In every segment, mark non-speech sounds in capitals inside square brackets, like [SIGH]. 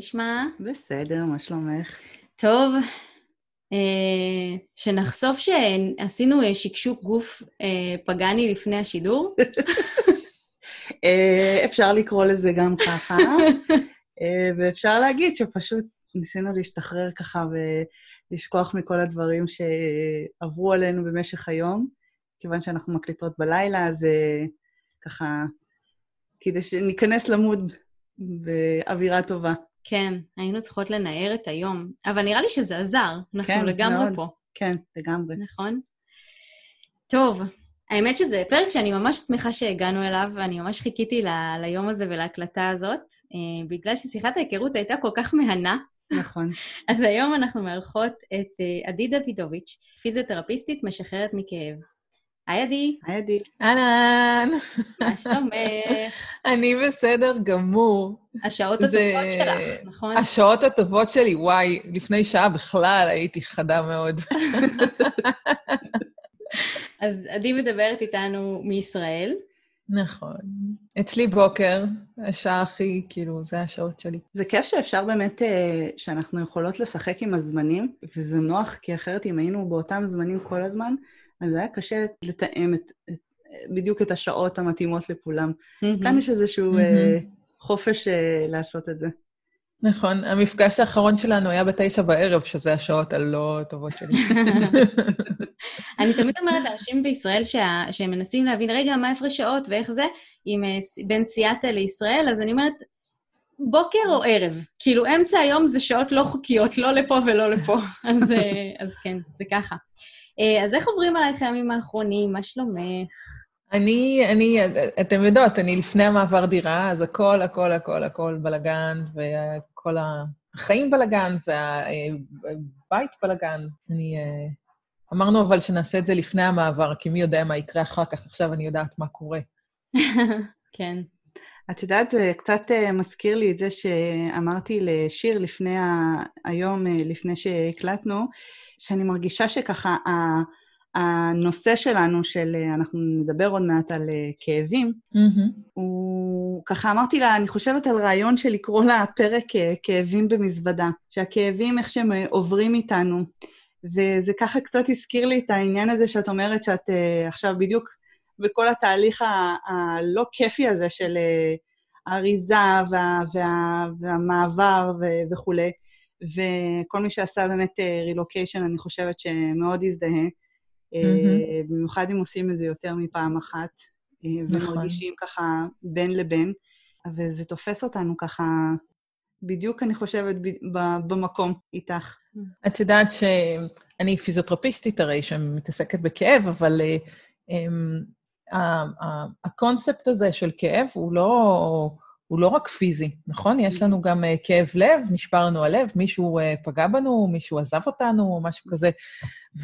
נשמע? בסדר, מה שלומך? טוב, אה, שנחשוף שעשינו אה, שקשוק גוף אה, פגאני לפני השידור? [LAUGHS] אפשר לקרוא לזה גם ככה, ואפשר להגיד שפשוט ניסינו להשתחרר ככה ולשכוח מכל הדברים שעברו עלינו במשך היום. כיוון שאנחנו מקליטות בלילה, אז ככה, כדי שניכנס למוד באווירה טובה. כן, היינו צריכות לנער את היום, אבל נראה לי שזה עזר, אנחנו כן, לגמרי מאוד. פה. כן, לגמרי. נכון? טוב, האמת שזה פרק שאני ממש שמחה שהגענו אליו, ואני ממש חיכיתי ל- ליום הזה ולהקלטה הזאת, אה, בגלל ששיחת ההיכרות הייתה כל כך מהנה. נכון. [LAUGHS] אז היום אנחנו מארחות את אה, עדי דוידוביץ', פיזיותרפיסטית משחררת מכאב. היי עדי. היי עדי. אהלן. מה שלומך? [LAUGHS] אני בסדר גמור. השעות הטובות שלך, נכון? השעות הטובות שלי, וואי, לפני שעה בכלל הייתי חדה מאוד. [LAUGHS] אז עדי מדברת איתנו מישראל. נכון. אצלי בוקר, השעה הכי, כאילו, זה השעות שלי. זה כיף שאפשר באמת, אה, שאנחנו יכולות לשחק עם הזמנים, וזה נוח, כי אחרת אם היינו באותם זמנים כל הזמן, אז היה קשה לתאם את, את, בדיוק את השעות המתאימות לכולם. Mm-hmm. כאן יש איזשהו mm-hmm. חופש uh, לעשות את זה. נכון, המפגש האחרון שלנו היה בתשע בערב, שזה השעות הלא טובות שלי. [LAUGHS] אני תמיד אומרת לאנשים בישראל שה... שהם מנסים להבין, רגע, מה הפרש שעות ואיך זה, עם, בין סיאטה לישראל, אז אני אומרת, בוקר או ערב? כאילו, אמצע היום זה שעות לא חוקיות, לא לפה ולא לפה. [LAUGHS] אז, אז כן, זה ככה. אה, אז איך עוברים עלייך הימים האחרונים? מה שלומך? אני, אני, אתם יודעות, אני לפני המעבר דירה, אז הכל, הכל, הכל, הכל בלגן, וכל החיים בלגן, והבית בלגן. אני... אה, אמרנו אבל שנעשה את זה לפני המעבר, כי מי יודע מה יקרה אחר כך, עכשיו אני יודעת מה קורה. [LAUGHS] כן. את יודעת, זה קצת אה, מזכיר לי את זה שאמרתי לשיר לפני ה... היום, לפני שהקלטנו, שאני מרגישה שככה הנושא שלנו של, אנחנו נדבר עוד מעט על אה, כאבים, mm-hmm. הוא, ככה אמרתי לה, אני חושבת על רעיון של לקרוא לפרק אה, כאבים במזוודה, שהכאבים איך שהם אה, עוברים איתנו, וזה ככה קצת הזכיר לי את העניין הזה שאת אומרת שאת uh, עכשיו בדיוק בכל התהליך הלא כיפי הזה של האריזה וה, וה, והמעבר ו, וכולי. וכל מי שעשה באמת רילוקיישן, אני חושבת שמאוד הזדהה. Mm-hmm. במיוחד אם עושים את זה יותר מפעם אחת, אה, נכון. ומרגישים ככה בין לבין, וזה תופס אותנו ככה, בדיוק, אני חושבת, במקום איתך. את יודעת שאני פיזיותרפיסטית הרי, שמתעסקת בכאב, אבל uh, um, הקונספט הזה של כאב הוא לא... הוא לא רק פיזי, נכון? יש לנו גם uh, כאב לב, נשבר לנו הלב, מישהו uh, פגע בנו, מישהו עזב אותנו, או משהו כזה.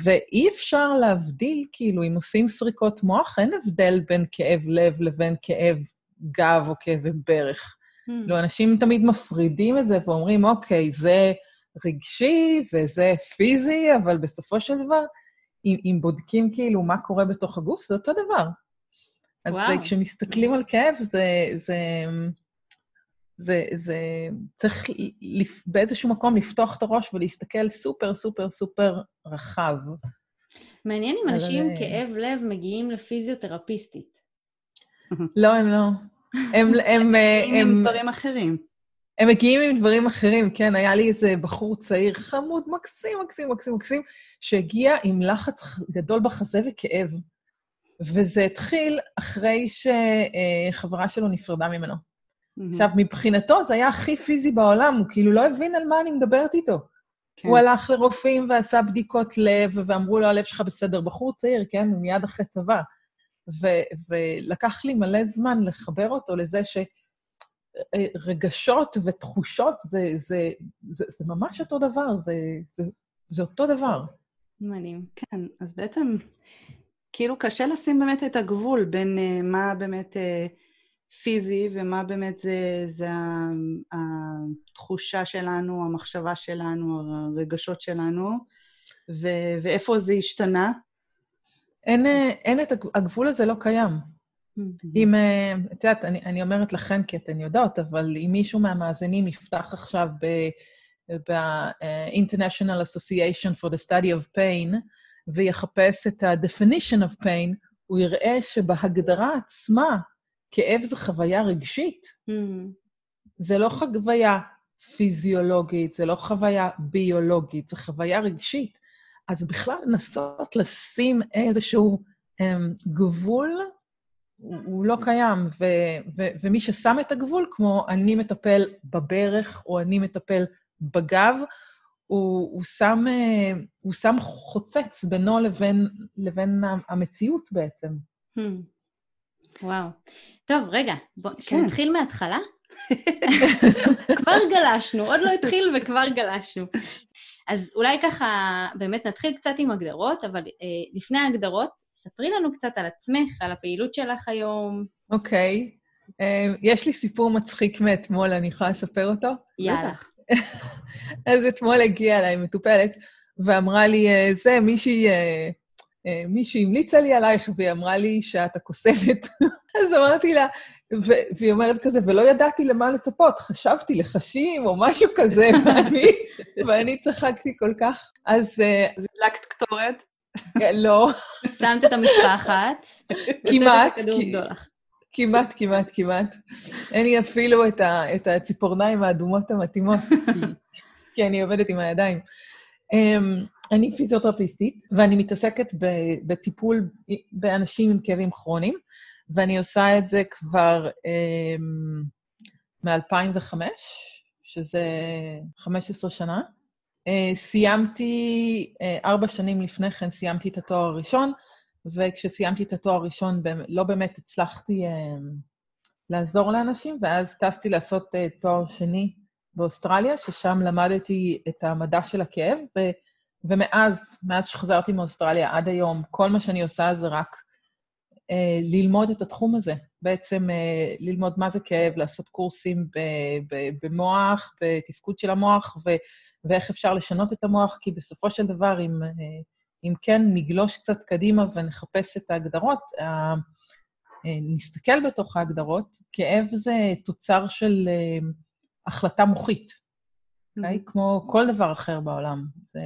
ואי אפשר להבדיל, כאילו, אם עושים סריקות מוח, אין הבדל בין כאב לב לבין כאב גב או כאבי ברך. Mm. לא, אנשים תמיד מפרידים את זה ואומרים, אוקיי, זה רגשי וזה פיזי, אבל בסופו של דבר, אם, אם בודקים כאילו מה קורה בתוך הגוף, זה אותו דבר. אז וואו. כשמסתכלים על כאב, זה... זה זה, זה צריך לפ, באיזשהו מקום לפתוח את הראש ולהסתכל סופר, סופר, סופר רחב. מעניין אם אנשים עם כאב לב מגיעים לפיזיותרפיסטית. לא, הם לא. הם... הם מגיעים עם דברים אחרים. הם מגיעים עם דברים אחרים, כן, היה לי איזה בחור צעיר חמוד, מקסים, מקסים, מקסים, מקסים, שהגיע עם לחץ גדול בחזה וכאב. וזה התחיל אחרי שחברה שלו נפרדה ממנו. Mm-hmm. עכשיו, מבחינתו זה היה הכי פיזי בעולם, הוא כאילו לא הבין על מה אני מדברת איתו. כן. הוא הלך לרופאים ועשה בדיקות לב, ואמרו לו, הלב שלך בסדר. בחור צעיר, כן? מיד אחרי צבא. ו- ולקח לי מלא זמן לחבר אותו לזה שרגשות ותחושות זה, זה, זה, זה ממש אותו דבר, זה, זה, זה אותו דבר. מדהים. כן, אז בעצם, כאילו קשה לשים באמת את הגבול בין uh, מה באמת... Uh, פיזי ומה באמת זה, זה התחושה שלנו, המחשבה שלנו, הרגשות שלנו, ו, ואיפה זה השתנה. אין, אין את הגבול הזה לא קיים. אם, אה, את יודעת, אני, אני אומרת לכן כי אתן יודעות, אבל אם מישהו מהמאזינים יפתח עכשיו ב-International Association for the Study of Pain ויחפש את ה-definition of pain, הוא יראה שבהגדרה עצמה, כאב זה חוויה רגשית. זה לא חוויה פיזיולוגית, זה לא חוויה ביולוגית, זה חוויה רגשית. אז בכלל לנסות לשים איזשהו um, גבול, הוא, הוא לא קיים. ו, ו, ומי ששם את הגבול, כמו אני מטפל בברך או אני מטפל בגב, הוא, הוא, שם, uh, הוא שם חוצץ בינו לבין, לבין המציאות בעצם. Hmm. וואו. טוב, רגע, בואו כן. נתחיל מההתחלה. [LAUGHS] כבר גלשנו, עוד לא התחיל וכבר גלשנו. אז אולי ככה באמת נתחיל קצת עם הגדרות, אבל אה, לפני ההגדרות, ספרי לנו קצת על עצמך, על הפעילות שלך היום. אוקיי. Okay. אה, יש לי סיפור מצחיק מאתמול, אני יכולה לספר אותו? יאללה. אז אתמול הגיעה אליי מטופלת, ואמרה לי, אה, זה, מישהי... אה, אה, מישהי המליצה לי עלייך, והיא אמרה לי שאת הקוסמת. [LAUGHS] אז אמרתי לה, ו- והיא אומרת כזה, ולא ידעתי למה לצפות, חשבתי לחשים או משהו כזה, [LAUGHS] ואני, ואני צחקתי כל כך. אז... אז הדלקת קטורת? לא. [LAUGHS] שמת את המשפחת, כמעט. כמעט, כמעט, כמעט. אין לי אפילו את, ה, את הציפורניים האדומות המתאימות, כי, כי אני עובדת עם הידיים. Um, אני פיזיותרפיסטית, ואני מתעסקת בטיפול באנשים עם כאבים כרוניים, ואני עושה את זה כבר um, מ-2005, שזה 15 שנה. Uh, סיימתי, uh, ארבע שנים לפני כן סיימתי את התואר הראשון, וכשסיימתי את התואר הראשון לא באמת הצלחתי uh, לעזור לאנשים, ואז טסתי לעשות uh, תואר שני באוסטרליה, ששם למדתי את המדע של הכאב, ו... ומאז, מאז שחזרתי מאוסטרליה עד היום, כל מה שאני עושה זה רק אה, ללמוד את התחום הזה. בעצם אה, ללמוד מה זה כאב, לעשות קורסים ב- ב- במוח, בתפקוד של המוח, ו- ואיך אפשר לשנות את המוח, כי בסופו של דבר, אם, אה, אם כן נגלוש קצת קדימה ונחפש את ההגדרות, אה, אה, נסתכל בתוך ההגדרות, כאב זה תוצר של אה, החלטה מוחית. אוקיי? Okay? כמו כל דבר אחר בעולם. זה,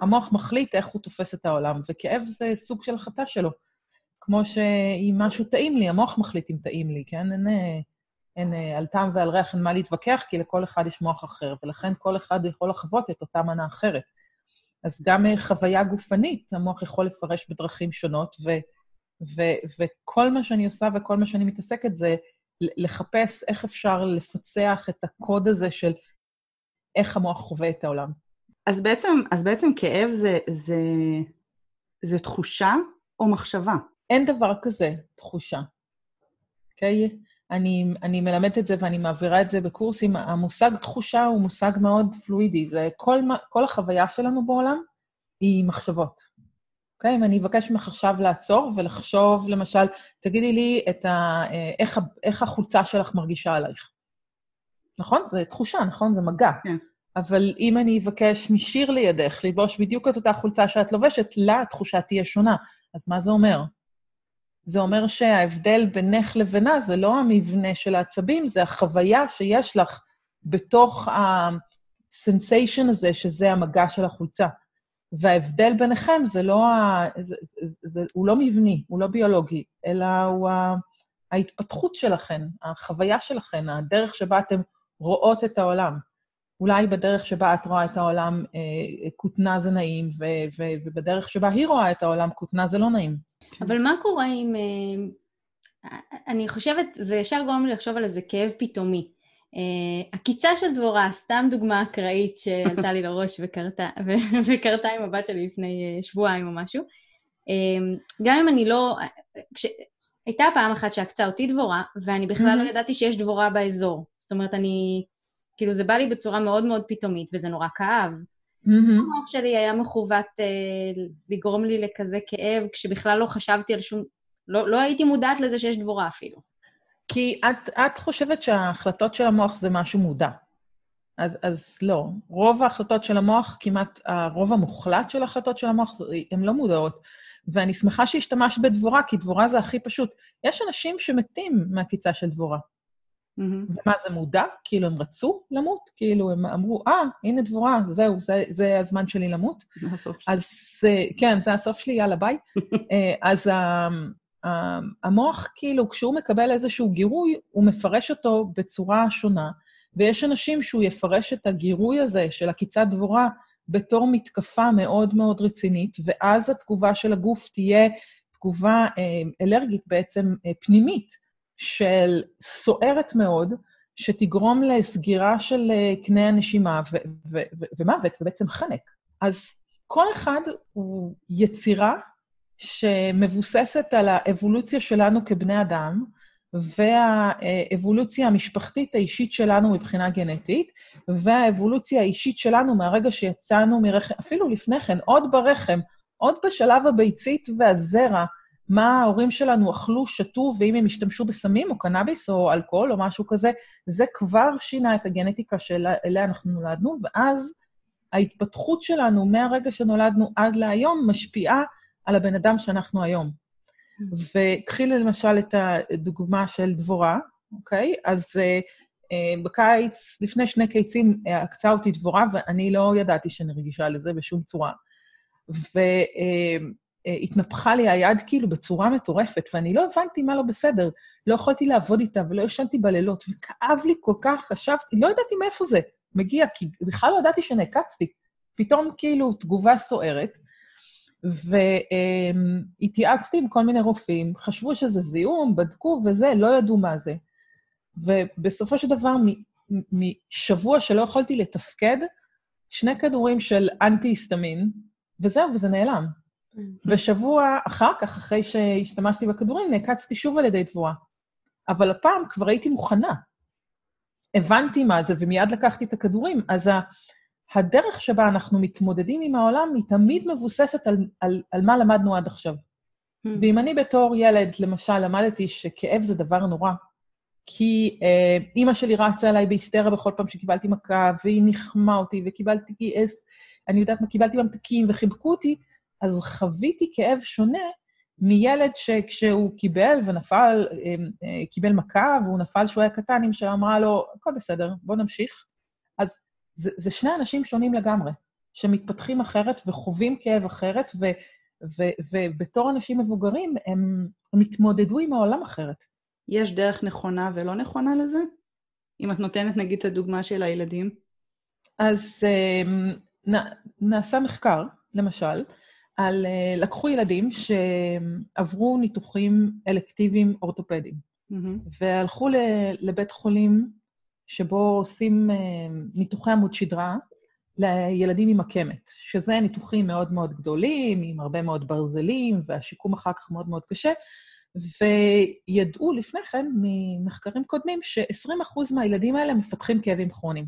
המוח מחליט איך הוא תופס את העולם, וכאב זה סוג של החלטה שלו. כמו שאם משהו טעים לי, המוח מחליט אם טעים לי, כן? אין, אין על טעם ועל ריח אין מה להתווכח, כי לכל אחד יש מוח אחר, ולכן כל אחד יכול לחוות את אותה מנה אחרת. אז גם חוויה גופנית, המוח יכול לפרש בדרכים שונות, ו, ו, וכל מה שאני עושה וכל מה שאני מתעסקת זה לחפש איך אפשר לפצח את הקוד הזה של איך המוח חווה את העולם. אז בעצם, אז בעצם כאב זה, זה, זה תחושה או מחשבה? אין דבר כזה תחושה, אוקיי? Okay? אני, אני מלמדת את זה ואני מעבירה את זה בקורסים. המושג תחושה הוא מושג מאוד פלואידי. זה כל, כל החוויה שלנו בעולם היא מחשבות. אוקיי? Okay? אם אני אבקש ממך עכשיו לעצור ולחשוב, למשל, תגידי לי את ה, אה, איך, איך החולצה שלך מרגישה עלייך. נכון? זו תחושה, נכון? זה מגע. כן. אבל אם אני אבקש משיר לידך ללבוש בדיוק את אותה חולצה שאת לובשת, לה התחושה תהיה שונה. אז מה זה אומר? זה אומר שההבדל בינך לבינה זה לא המבנה של העצבים, זה החוויה שיש לך בתוך הסנסיישן הזה, שזה המגע של החולצה. וההבדל ביניכם זה לא, ה... זה, זה, זה, הוא לא מבני, הוא לא ביולוגי, אלא הוא. ההתפתחות שלכם, החוויה שלכם, הדרך שבה אתם רואות את העולם. אולי בדרך שבה את רואה את העולם אה, כותנה זה נעים, ו- ו- ובדרך שבה היא רואה את העולם כותנה זה לא נעים. אבל מה קורה אם... אה, אני חושבת, זה ישר גורם לי לחשוב על איזה כאב פתאומי. Uh, עקיצה של דבורה, סתם דוגמה אקראית שעלתה לי לראש וקרתה, וקרתה עם הבת שלי לפני uh, שבועיים או משהו. Uh, גם אם אני לא... כש... הייתה פעם אחת שעקצה אותי דבורה, ואני בכלל mm-hmm. לא ידעתי שיש דבורה באזור. זאת אומרת, אני... כאילו, זה בא לי בצורה מאוד מאוד פתאומית, וזה נורא כאב. Mm-hmm. המוח שלי היה מכוות אה, לגרום לי לכזה כאב, כשבכלל לא חשבתי על שום... לא, לא הייתי מודעת לזה שיש דבורה אפילו. כי את, את חושבת שההחלטות של המוח זה משהו מודע. אז, אז לא. רוב ההחלטות של המוח, כמעט הרוב המוחלט של ההחלטות של המוח, הן לא מודעות. ואני שמחה שהשתמשת בדבורה, כי דבורה זה הכי פשוט. יש אנשים שמתים מהקיצה של דבורה. Mm-hmm. ומה, זה מודע? כאילו, הם רצו למות? כאילו, הם אמרו, אה, ah, הנה דבורה, זהו, זה, זה הזמן שלי למות. זה [LAUGHS] הסוף שלי. אז כן, זה הסוף שלי, יאללה, ביי. [LAUGHS] אז המוח, כאילו, כשהוא מקבל איזשהו גירוי, הוא מפרש אותו בצורה שונה, ויש אנשים שהוא יפרש את הגירוי הזה של עקיצת דבורה בתור מתקפה מאוד מאוד רצינית, ואז התגובה של הגוף תהיה תגובה אה, אלרגית בעצם אה, פנימית, של סוערת מאוד, שתגרום לסגירה של אה, קנה הנשימה ומוות, ובעצם חנק. אז כל אחד הוא יצירה שמבוססת על האבולוציה שלנו כבני אדם, והאבולוציה המשפחתית האישית שלנו מבחינה גנטית, והאבולוציה האישית שלנו מהרגע שיצאנו מרחם, אפילו לפני כן, עוד ברחם, עוד בשלב הביצית והזרע, מה ההורים שלנו אכלו, שתו, ואם הם השתמשו בסמים או קנאביס או אלכוהול או משהו כזה, זה כבר שינה את הגנטיקה שאליה אנחנו נולדנו, ואז ההתפתחות שלנו מהרגע שנולדנו עד להיום משפיעה על הבן אדם שאנחנו היום. וקחי למשל את הדוגמה של דבורה, אוקיי? אז uh, בקיץ, לפני שני קיצים, עקצה אותי דבורה, ואני לא ידעתי שאני רגישה לזה בשום צורה. והתנפחה uh, לי היד כאילו בצורה מטורפת, ואני לא הבנתי מה לא בסדר. לא יכולתי לעבוד איתה ולא ישנתי בלילות, וכאב לי כל כך, חשבתי, לא ידעתי מאיפה זה מגיע, כי בכלל לא ידעתי שנעקצתי. פתאום כאילו תגובה סוערת, והתייעצתי עם כל מיני רופאים, חשבו שזה זיהום, בדקו וזה, לא ידעו מה זה. ובסופו של דבר, משבוע שלא יכולתי לתפקד, שני כדורים של אנטי-היסטמין, וזהו, וזה נעלם. ושבוע אחר כך, אחרי שהשתמשתי בכדורים, נעקצתי שוב על ידי תבואה. אבל הפעם כבר הייתי מוכנה. הבנתי מה זה, ומיד לקחתי את הכדורים. אז הדרך שבה אנחנו מתמודדים עם העולם היא תמיד מבוססת על, על, על מה למדנו עד עכשיו. Mm. ואם אני בתור ילד, למשל, למדתי שכאב זה דבר נורא, כי אה, אימא שלי רצה אליי בהיסטריה בכל פעם שקיבלתי מכה, והיא ניחמה אותי, וקיבלתי גייס, אני יודעת מה, קיבלתי ממתקים וחיבקו אותי, אז חוויתי כאב שונה מילד שכשהוא קיבל ונפל, אה, אה, קיבל מכה והוא נפל כשהוא היה קטן, אמא שלו אמרה לו, הכל בסדר, בוא נמשיך. אז זה, זה שני אנשים שונים לגמרי, שמתפתחים אחרת וחווים כאב אחרת, ו, ו, ובתור אנשים מבוגרים הם, הם התמודדו עם העולם אחרת. יש דרך נכונה ולא נכונה לזה? אם את נותנת נגיד את הדוגמה של הילדים. אז אמ, נ, נעשה מחקר, למשל, על, אה, לקחו ילדים שעברו ניתוחים אלקטיביים אורתופדיים, mm-hmm. והלכו לבית חולים שבו עושים אה, ניתוחי עמוד שדרה לילדים עם עקמת, שזה ניתוחים מאוד מאוד גדולים, עם הרבה מאוד ברזלים, והשיקום אחר כך מאוד מאוד קשה, וידעו לפני כן, ממחקרים קודמים, ש-20% מהילדים האלה מפתחים כאבים כרוניים.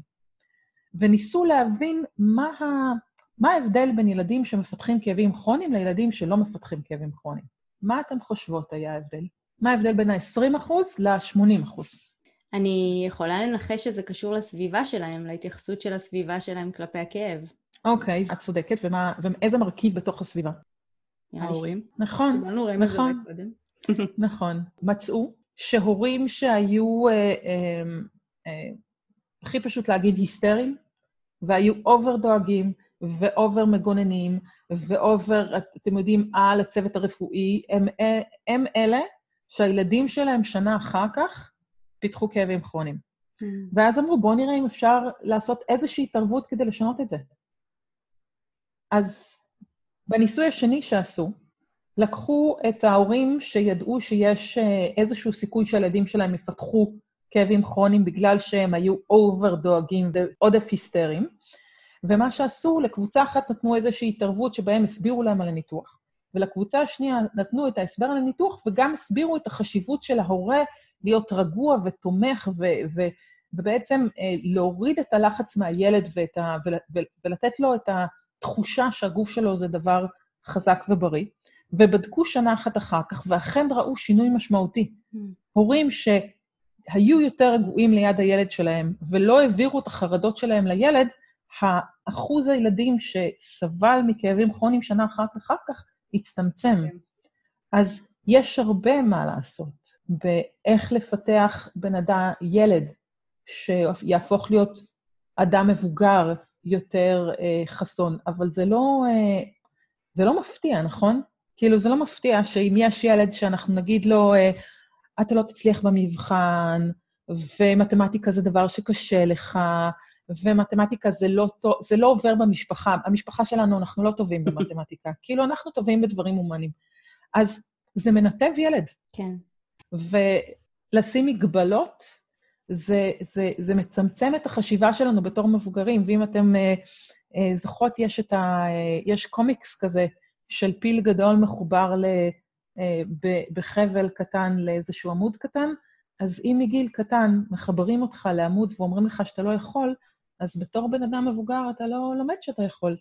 וניסו להבין מה, ה... מה ההבדל בין ילדים שמפתחים כאבים כרוניים לילדים שלא מפתחים כאבים כרוניים. מה אתן חושבות היה ההבדל? מה ההבדל בין ה-20% ל-80%? אני יכולה לנחש שזה קשור לסביבה שלהם, להתייחסות של הסביבה שלהם כלפי הכאב. אוקיי, את צודקת, ומה, ואיזה מרכיב בתוך הסביבה? ההורים. נכון, נכון, [LAUGHS] נכון. מצאו שהורים שהיו, אה, אה, אה, הכי פשוט להגיד היסטריים, והיו over דואגים ו over מגוננים, ו over, אתם יודעים, על הצוות הרפואי, הם, הם אלה שהילדים שלהם שנה אחר כך פיתחו כאבים כרוניים. Mm. ואז אמרו, בואו נראה אם אפשר לעשות איזושהי התערבות כדי לשנות את זה. אז בניסוי השני שעשו, לקחו את ההורים שידעו שיש אה, איזשהו סיכוי שהילדים שלהם יפתחו כאבים כרוניים בגלל שהם היו אובר דואגים ועודף היסטריים, ומה שעשו, לקבוצה אחת נתנו איזושהי התערבות שבהם הסבירו להם על הניתוח, ולקבוצה השנייה נתנו את ההסבר על הניתוח וגם הסבירו את החשיבות של ההורה להיות רגוע ותומך ו- ו- ובעצם אה, להוריד את הלחץ מהילד ואת ה- ול- ולתת לו את התחושה שהגוף שלו זה דבר חזק ובריא. ובדקו שנה אחת אחר כך, ואכן ראו שינוי משמעותי. Mm. הורים שהיו יותר רגועים ליד הילד שלהם ולא העבירו את החרדות שלהם לילד, האחוז הילדים שסבל מכאבים כרוניים שנה אחר כך הצטמצם. כן. אז יש הרבה מה לעשות באיך לפתח בן אדם, ילד, שיהפוך להיות אדם מבוגר יותר אה, חסון, אבל זה לא, אה, זה לא מפתיע, נכון? כאילו, זה לא מפתיע שאם יש ילד שאנחנו נגיד לו, אה, אתה לא תצליח במבחן, ומתמטיקה זה דבר שקשה לך, ומתמטיקה זה לא, זה לא עובר במשפחה. המשפחה שלנו, אנחנו לא טובים [LAUGHS] במתמטיקה. כאילו, אנחנו טובים בדברים הומניים. אז זה מנתב ילד. כן. ולשים מגבלות, זה, זה, זה מצמצם את החשיבה שלנו בתור מבוגרים, ואם אתם uh, uh, זוכרות, יש את ה... Uh, יש קומיקס כזה של פיל גדול מחובר ל, uh, ב, בחבל קטן לאיזשהו עמוד קטן, אז אם מגיל קטן מחברים אותך לעמוד ואומרים לך שאתה לא יכול, אז בתור בן אדם מבוגר אתה לא לומד שאתה יכול.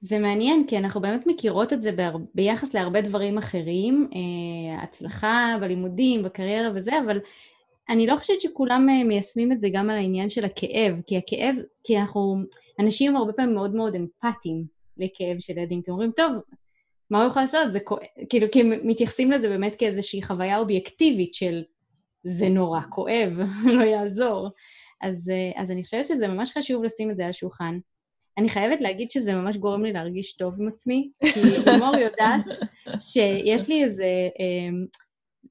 זה מעניין, כי אנחנו באמת מכירות את זה בהר... ביחס להרבה דברים אחרים, אה, הצלחה בלימודים, בקריירה וזה, אבל אני לא חושבת שכולם אה, מיישמים את זה גם על העניין של הכאב, כי הכאב, כי אנחנו, אנשים הרבה פעמים מאוד מאוד אמפתיים לכאב של ילדים, כי אומרים, טוב, מה הוא יכול לעשות? זה כואב, כאילו, כי הם מתייחסים לזה באמת כאיזושהי חוויה אובייקטיבית של זה נורא כואב, [LAUGHS] לא יעזור. אז, אה, אז אני חושבת שזה ממש חשוב לשים את זה על השולחן. אני חייבת להגיד שזה ממש גורם לי להרגיש טוב עם עצמי, כי לימור יודעת שיש לי איזה אה,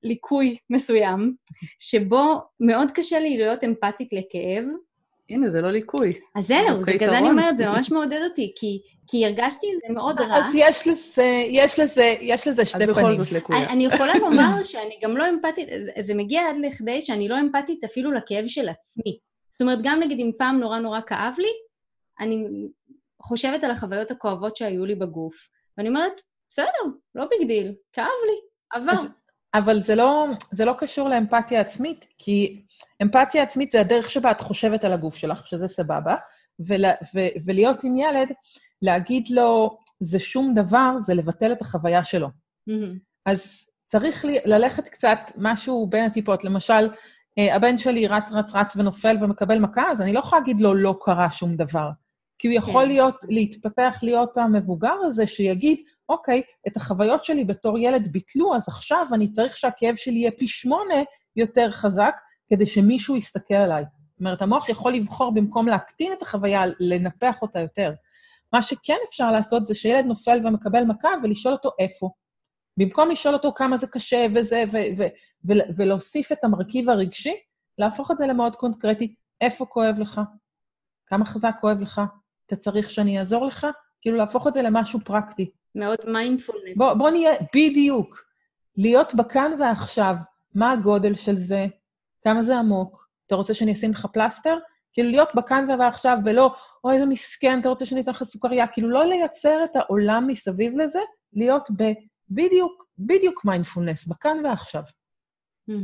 ליקוי מסוים, שבו מאוד קשה לי להיות אמפתית לכאב. הנה, זה לא ליקוי. אז זהו, זה כזה אני אומרת, זה ממש מעודד אותי, כי, כי הרגשתי את זה מאוד רע. אז יש לזה, יש לזה, יש לזה שתי פנים. אז בכל זאת ליקוי. אני, אני יכולה לומר שאני גם לא אמפתית, זה, זה מגיע עד לכדי שאני לא אמפתית אפילו לכאב של עצמי. זאת אומרת, גם נגיד אם פעם נורא נורא כאב לי, אני חושבת על החוויות הכואבות שהיו לי בגוף, ואני אומרת, בסדר, לא big deal, כאב לי, עבר. אז, אבל זה לא, זה לא קשור לאמפתיה עצמית, כי אמפתיה עצמית זה הדרך שבה את חושבת על הגוף שלך, שזה סבבה, ול, ו, ולהיות עם ילד, להגיד לו, זה שום דבר, זה לבטל את החוויה שלו. Mm-hmm. אז צריך לי, ללכת קצת משהו בין הטיפות. למשל, הבן שלי רץ, רץ, רץ ונופל ומקבל מכה, אז אני לא יכולה להגיד לו, לא קרה שום דבר. כי הוא יכול כן. להיות, להתפתח להיות המבוגר הזה שיגיד, אוקיי, את החוויות שלי בתור ילד ביטלו, אז עכשיו אני צריך שהכאב שלי יהיה פי שמונה יותר חזק, כדי שמישהו יסתכל עליי. זאת אומרת, המוח יכול לבחור במקום להקטין את החוויה, לנפח אותה יותר. מה שכן אפשר לעשות זה שילד נופל ומקבל מכה ולשאול אותו איפה. במקום לשאול אותו כמה זה קשה וזה, ו- ו- ו- ולהוסיף את המרכיב הרגשי, להפוך את זה למאוד קונקרטי, איפה כואב לך? כמה חזק כואב לך? אתה צריך שאני אעזור לך? כאילו, להפוך את זה למשהו פרקטי. מאוד מיינדפולנס. בוא, בוא נהיה, בדיוק. להיות בכאן ועכשיו, מה הגודל של זה? כמה זה עמוק? אתה רוצה שאני אשים לך פלסטר? כאילו, להיות בכאן ועכשיו, ולא, אוי, איזה מסכן, אתה רוצה שאני אתן לך סוכריה? כאילו, לא לייצר את העולם מסביב לזה, להיות ב... בדיוק, בדיוק מיינדפולנס, בכאן ועכשיו.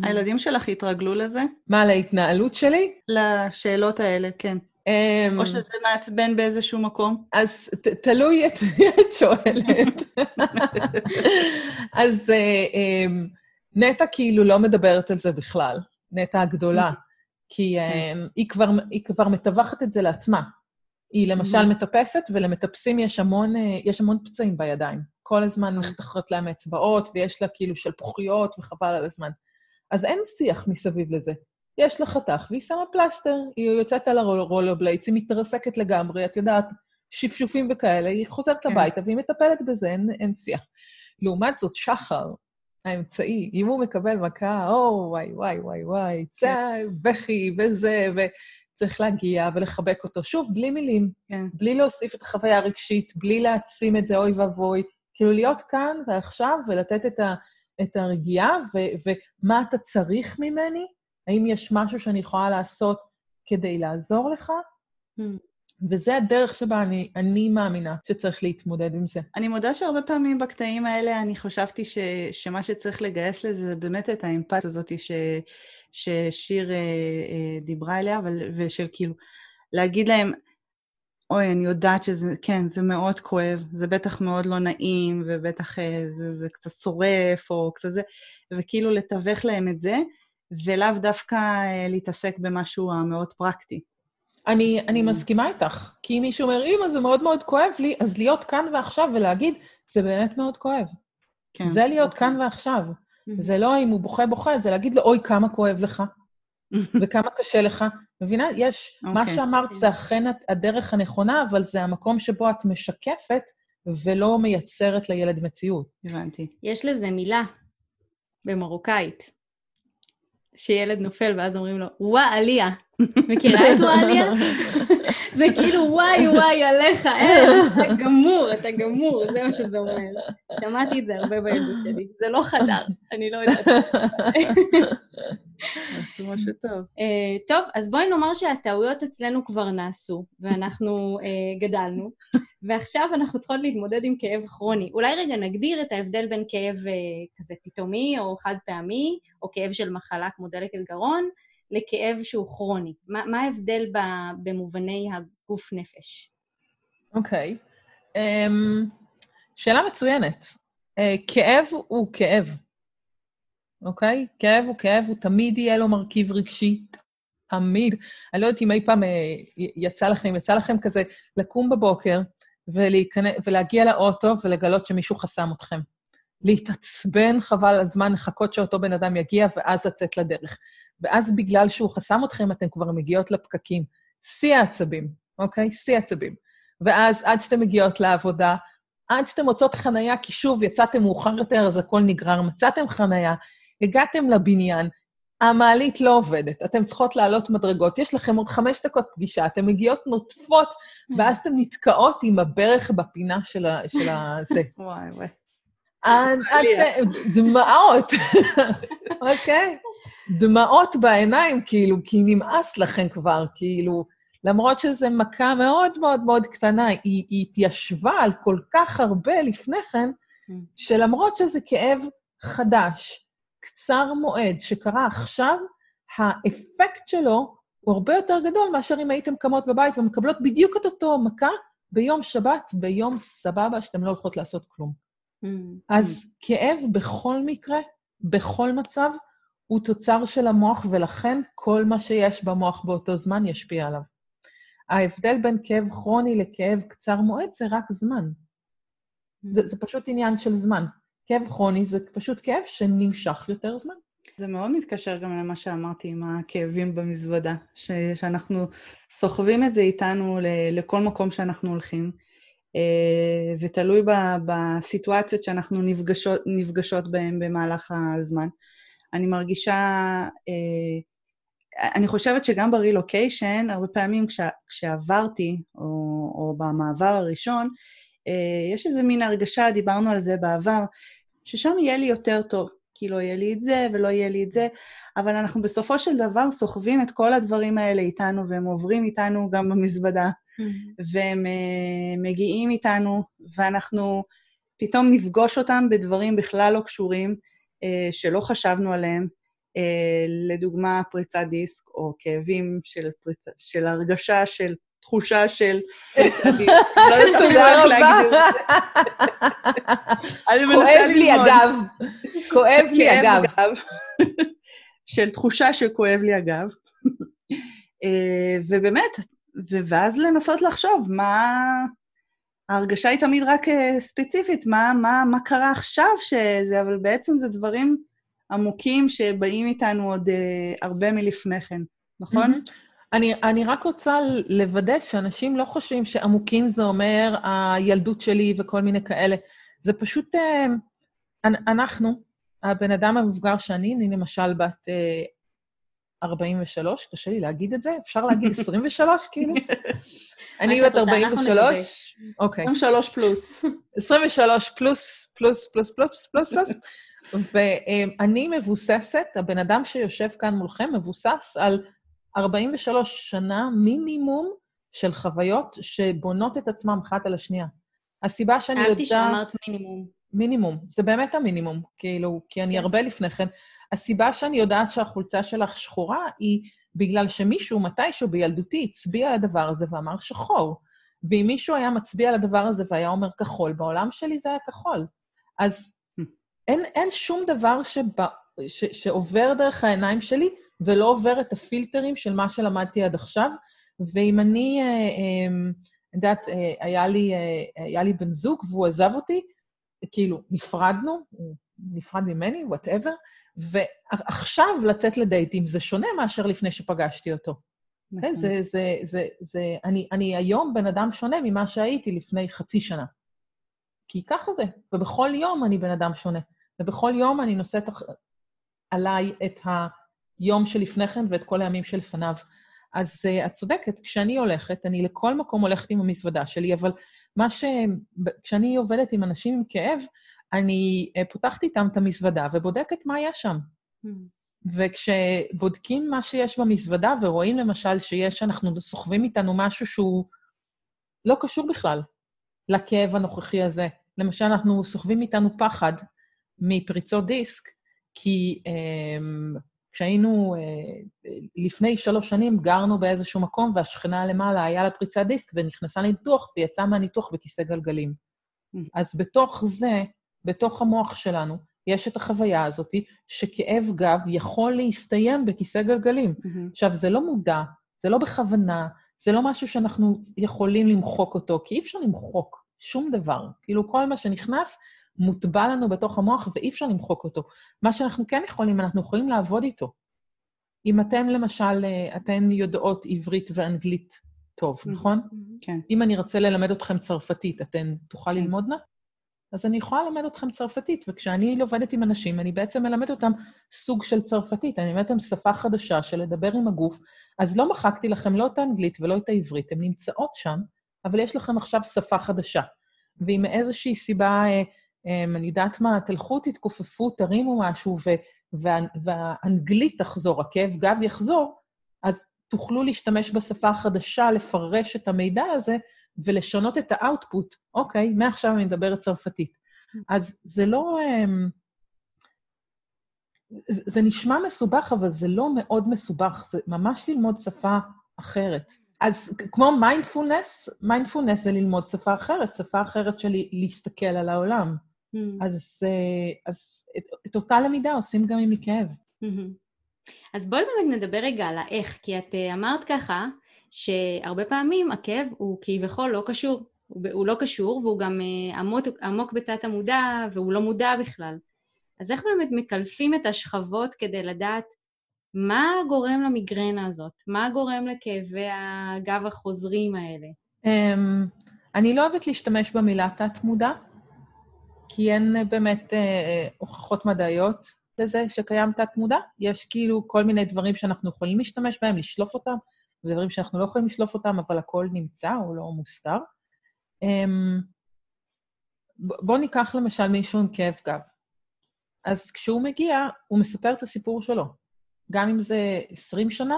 הילדים שלך התרגלו לזה? מה, להתנהלות שלי? לשאלות האלה, כן. או שזה מעצבן באיזשהו מקום? אז תלוי את מי את שואלת. [LAUGHS] אז אה, אמ, נטע כאילו לא מדברת על זה בכלל, נטע הגדולה, כי אמ, היא כבר, היא כבר מתווכת את זה לעצמה. היא למשל מטפסת, ולמטפסים יש המון, אה, יש המון פצעים בידיים. כל הזמן נחתכות להם אצבעות, ויש לה כאילו שלפוחיות, וחבל על הזמן. אז אין שיח מסביב לזה. יש לה חתך, והיא שמה פלסטר, היא יוצאת על הרולובלייטס, היא מתרסקת לגמרי, את יודעת, שפשופים וכאלה, היא חוזרת כן. הביתה והיא מטפלת בזה, אין, אין שיח. לעומת זאת, שחר, האמצעי, אם הוא מקבל מכה, או, וואי, וואי, וואי, וואי, צא, כן. בכי וזה, וצריך להגיע ולחבק אותו. שוב, בלי מילים, כן. בלי להוסיף את החוויה הרגשית, בלי להעצים את זה, אוי ואבוי. כאילו, להיות כאן ועכשיו ולתת את, ה, את הרגיעה, ו, ומה אתה צריך ממני, האם יש משהו שאני יכולה לעשות כדי לעזור לך? Mm. וזה הדרך שבה אני, אני מאמינה שצריך להתמודד עם זה. אני מודה שהרבה פעמים בקטעים האלה אני חשבתי ש, שמה שצריך לגייס לזה זה באמת את האמפתיה הזאת ש, ששיר אה, אה, דיברה אליה, אבל, ושל כאילו, להגיד להם, אוי, אני יודעת שזה, כן, זה מאוד כואב, זה בטח מאוד לא נעים, ובטח אה, זה, זה קצת שורף, או קצת זה, וכאילו לתווך להם את זה, ולאו דווקא אה, להתעסק במשהו המאוד פרקטי. אני, אני מסכימה איתך, כי אם מישהו אומר, אמא, זה מאוד מאוד כואב לי, אז להיות כאן ועכשיו ולהגיד, זה באמת מאוד כואב. כן, זה להיות אוקיי. כאן ועכשיו. זה לא אם הוא בוכה בוכה, זה להגיד לו, אוי, כמה כואב לך, [LAUGHS] וכמה קשה לך. מבינה? יש, okay. מה אוקיי. שאמרת זה אכן הדרך הנכונה, אבל זה המקום שבו את משקפת ולא מייצרת לילד מציאות. הבנתי. יש לזה מילה במרוקאית, שילד נופל ואז אומרים לו, וואה, עליה. [LAUGHS] מכירה את וואה עליה? [LAUGHS] זה כאילו וואי וואי עליך, אין, אתה גמור, אתה גמור, זה מה שזה אומר. שמעתי את זה הרבה בילדות שלי. זה לא חדר, אני לא יודעת. [LAUGHS] עשו משהו טוב. אה, טוב, אז בואי נאמר שהטעויות אצלנו כבר נעשו, ואנחנו אה, גדלנו, ועכשיו אנחנו צריכות להתמודד עם כאב כרוני. אולי רגע נגדיר את ההבדל בין כאב אה, כזה פתאומי או חד פעמי, או כאב של מחלה כמו דלקת גרון, לכאב שהוא כרוני. מה, מה ההבדל ב, במובני הגוף נפש? אוקיי. Okay. Um, שאלה מצוינת. Uh, כאב הוא כאב. אוקיי? כאב הוא כאב, הוא תמיד יהיה לו מרכיב רגשי, תמיד. אני לא יודעת אם אי פעם אה, יצא לכם, יצא לכם כזה לקום בבוקר ולהיכנס, ולהגיע לאוטו ולגלות שמישהו חסם אתכם. להתעצבן חבל הזמן, לחכות שאותו בן אדם יגיע, ואז לצאת לדרך. ואז בגלל שהוא חסם אתכם, אתן כבר מגיעות לפקקים. שיא העצבים, אוקיי? שיא העצבים. ואז עד שאתן מגיעות לעבודה, עד שאתן מוצאות חנייה, כי שוב, יצאתם מאוחר יותר, אז הכל נגרר, מצאתם חנייה, הגעתם לבניין, המעלית לא עובדת, אתן צריכות לעלות מדרגות, יש לכם עוד חמש דקות פגישה, אתן מגיעות נוטפות, ואז אתן נתקעות עם הברך בפינה של הזה. [LAUGHS] וואי, וואי. דמעות, [LAUGHS] אוקיי? דמעות בעיניים, כאילו, כי נמאס לכם כבר, כאילו, למרות שזו מכה מאוד מאוד מאוד קטנה, היא התיישבה על כל כך הרבה לפני כן, mm. שלמרות שזה כאב חדש, קצר מועד שקרה עכשיו, האפקט שלו הוא הרבה יותר גדול מאשר אם הייתם קמות בבית ומקבלות בדיוק את אותו מכה ביום שבת, ביום סבבה, שאתם לא הולכות לעשות כלום. Mm. אז כאב בכל מקרה, בכל מצב, הוא תוצר של המוח, ולכן כל מה שיש במוח באותו זמן ישפיע עליו. ההבדל בין כאב כרוני לכאב קצר מועד זה רק זמן. Mm. זה, זה פשוט עניין של זמן. כאב כרוני זה פשוט כאב שנמשך יותר זמן. זה מאוד מתקשר גם למה שאמרתי עם הכאבים במזוודה, ש- שאנחנו סוחבים את זה איתנו ל- לכל מקום שאנחנו הולכים, אה, ותלוי ב- בסיטואציות שאנחנו נפגשות, נפגשות בהן במהלך הזמן. אני מרגישה, אה, אני חושבת שגם ברילוקיישן, הרבה פעמים כש, כשעברתי, או, או במעבר הראשון, אה, יש איזה מין הרגשה, דיברנו על זה בעבר, ששם יהיה לי יותר טוב, כי לא יהיה לי את זה ולא יהיה לי את זה, אבל אנחנו בסופו של דבר סוחבים את כל הדברים האלה איתנו, והם עוברים איתנו גם במזוודה, mm-hmm. והם uh, מגיעים איתנו, ואנחנו פתאום נפגוש אותם בדברים בכלל לא קשורים, uh, שלא חשבנו עליהם. Uh, לדוגמה, פריצת דיסק, או כאבים של, פריצ... של הרגשה של תחושה של... [LAUGHS] לא יודעת אפילו איך להגדיר את זה. [LAUGHS] כואב לי הגב. כואב לי הגב. [LAUGHS] של תחושה שכואב לי הגב. אה, ובאמת, ואז לנסות לחשוב מה... ההרגשה היא תמיד רק אה, ספציפית, מה, מה, מה קרה עכשיו שזה, אבל בעצם זה דברים עמוקים שבאים איתנו עוד uh, הרבה מלפני כן, נכון? Mm-hmm. אני, אני רק רוצה לוודא שאנשים לא חושבים שעמוקים זה אומר הילדות שלי וכל מיני כאלה. זה פשוט, אה, אנחנו, הבן אדם המבוגר שאני, אני למשל בת 43, אה, קשה לי להגיד את זה, אפשר להגיד [LAUGHS] 23, כאילו? [LAUGHS] אני בת 43, אוקיי. 23 פלוס. [LAUGHS] 23 פלוס, פלוס, פלוס, פלוס, פלוס, פלוס. ואני מבוססת, הבן אדם שיושב כאן מולכם מבוסס על 43 שנה מינימום של חוויות שבונות את עצמם אחת על השנייה. הסיבה שאני יודעת... אהבתי שאמרת מינימום. מינימום, זה באמת המינימום, כאילו, כי אני כן. הרבה לפני כן. הסיבה שאני יודעת שהחולצה שלך שחורה היא בגלל שמישהו מתישהו בילדותי הצביע על הדבר הזה ואמר שחור. ואם מישהו היה מצביע על הדבר הזה והיה אומר כחול, בעולם שלי זה היה כחול. אז אין, אין שום דבר שבא, ש, שעובר דרך העיניים שלי ולא עובר את הפילטרים של מה שלמדתי עד עכשיו, ואם אני, את יודעת, היה לי, היה לי בן זוג והוא עזב אותי, כאילו, נפרדנו, הוא נפרד ממני, וואטאבר, ועכשיו לצאת לדייטים זה שונה מאשר לפני שפגשתי אותו. נכון. Okay, זה, זה, זה, זה, אני, אני היום בן אדם שונה ממה שהייתי לפני חצי שנה. כי ככה זה, ובכל יום אני בן אדם שונה. ובכל יום אני נושאת עליי את היום שלפני כן ואת כל הימים שלפניו. אז uh, את צודקת, כשאני הולכת, אני לכל מקום הולכת עם המזוודה שלי, אבל מה ש... כשאני עובדת עם אנשים עם כאב, אני uh, פותחת איתם את המזוודה ובודקת מה יש שם. Mm. וכשבודקים מה שיש במזוודה ורואים למשל שיש, אנחנו סוחבים איתנו משהו שהוא לא קשור בכלל לכאב הנוכחי הזה. למשל, אנחנו סוחבים איתנו פחד מפריצות דיסק, כי um, כשהיינו, uh, לפני שלוש שנים, גרנו באיזשהו מקום, והשכנה למעלה היה לה פריצת דיסק, ונכנסה לניתוח, ויצאה מהניתוח בכיסא גלגלים. Mm. אז בתוך זה, בתוך המוח שלנו, יש את החוויה הזאת שכאב גב יכול להסתיים בכיסא גלגלים. Mm-hmm. עכשיו, זה לא מודע, זה לא בכוונה, זה לא משהו שאנחנו יכולים למחוק אותו, כי אי אפשר למחוק שום דבר. כאילו, כל מה שנכנס מוטבע לנו בתוך המוח ואי אפשר למחוק אותו. מה שאנחנו כן יכולים, אנחנו יכולים לעבוד איתו. אם אתן, למשל, אה, אתן יודעות עברית ואנגלית טוב, mm-hmm. נכון? כן. אם אני רוצה ללמד אתכם צרפתית, אתן תוכל כן. ללמוד נא? אז אני יכולה ללמד אתכם צרפתית, וכשאני עובדת עם אנשים, אני בעצם מלמד אותם סוג של צרפתית, אני מלמדת אותם שפה חדשה של לדבר עם הגוף, אז לא מחקתי לכם לא את האנגלית ולא את העברית, הן נמצאות שם, אבל יש לכם עכשיו שפה חדשה. ואם מאיזושהי סיבה, אה, אני יודעת מה, תלכו, תתכופפו, תרימו משהו, והאנגלית תחזור, הכאב גב יחזור, אז תוכלו להשתמש בשפה החדשה, לפרש את המידע הזה, ולשנות את ה output. אוקיי, מעכשיו אני מדברת צרפתית. אז זה לא... אמ, זה נשמע מסובך, אבל זה לא מאוד מסובך, זה ממש ללמוד שפה אחרת. אז כמו mindfulness, mindfulness זה ללמוד שפה אחרת, שפה אחרת של להסתכל על העולם. Mm. אז, אה, אז את, את אותה למידה עושים גם עם כאב. Mm-hmm. אז בואי באמת נדבר רגע על האיך, כי את אה, אמרת ככה, שהרבה פעמים הכאב הוא כביכול לא קשור, הוא, הוא לא קשור והוא גם אה, עמוק, עמוק בתת המודע והוא לא מודע בכלל. אז איך באמת מקלפים את השכבות כדי לדעת מה גורם למיגרנה הזאת? מה גורם לכאבי הגב החוזרים האלה? Um, אני לא אוהבת להשתמש במילה תת-מודע, כי אין באמת uh, הוכחות מדעיות לזה שקיים תת-מודע. יש כאילו כל מיני דברים שאנחנו יכולים להשתמש בהם, לשלוף אותם, ודברים שאנחנו לא יכולים לשלוף אותם, אבל הכל נמצא, הוא לא מוסתר. Um, בואו ניקח למשל מישהו עם כאב גב. אז כשהוא מגיע, הוא מספר את הסיפור שלו. גם אם זה 20 שנה,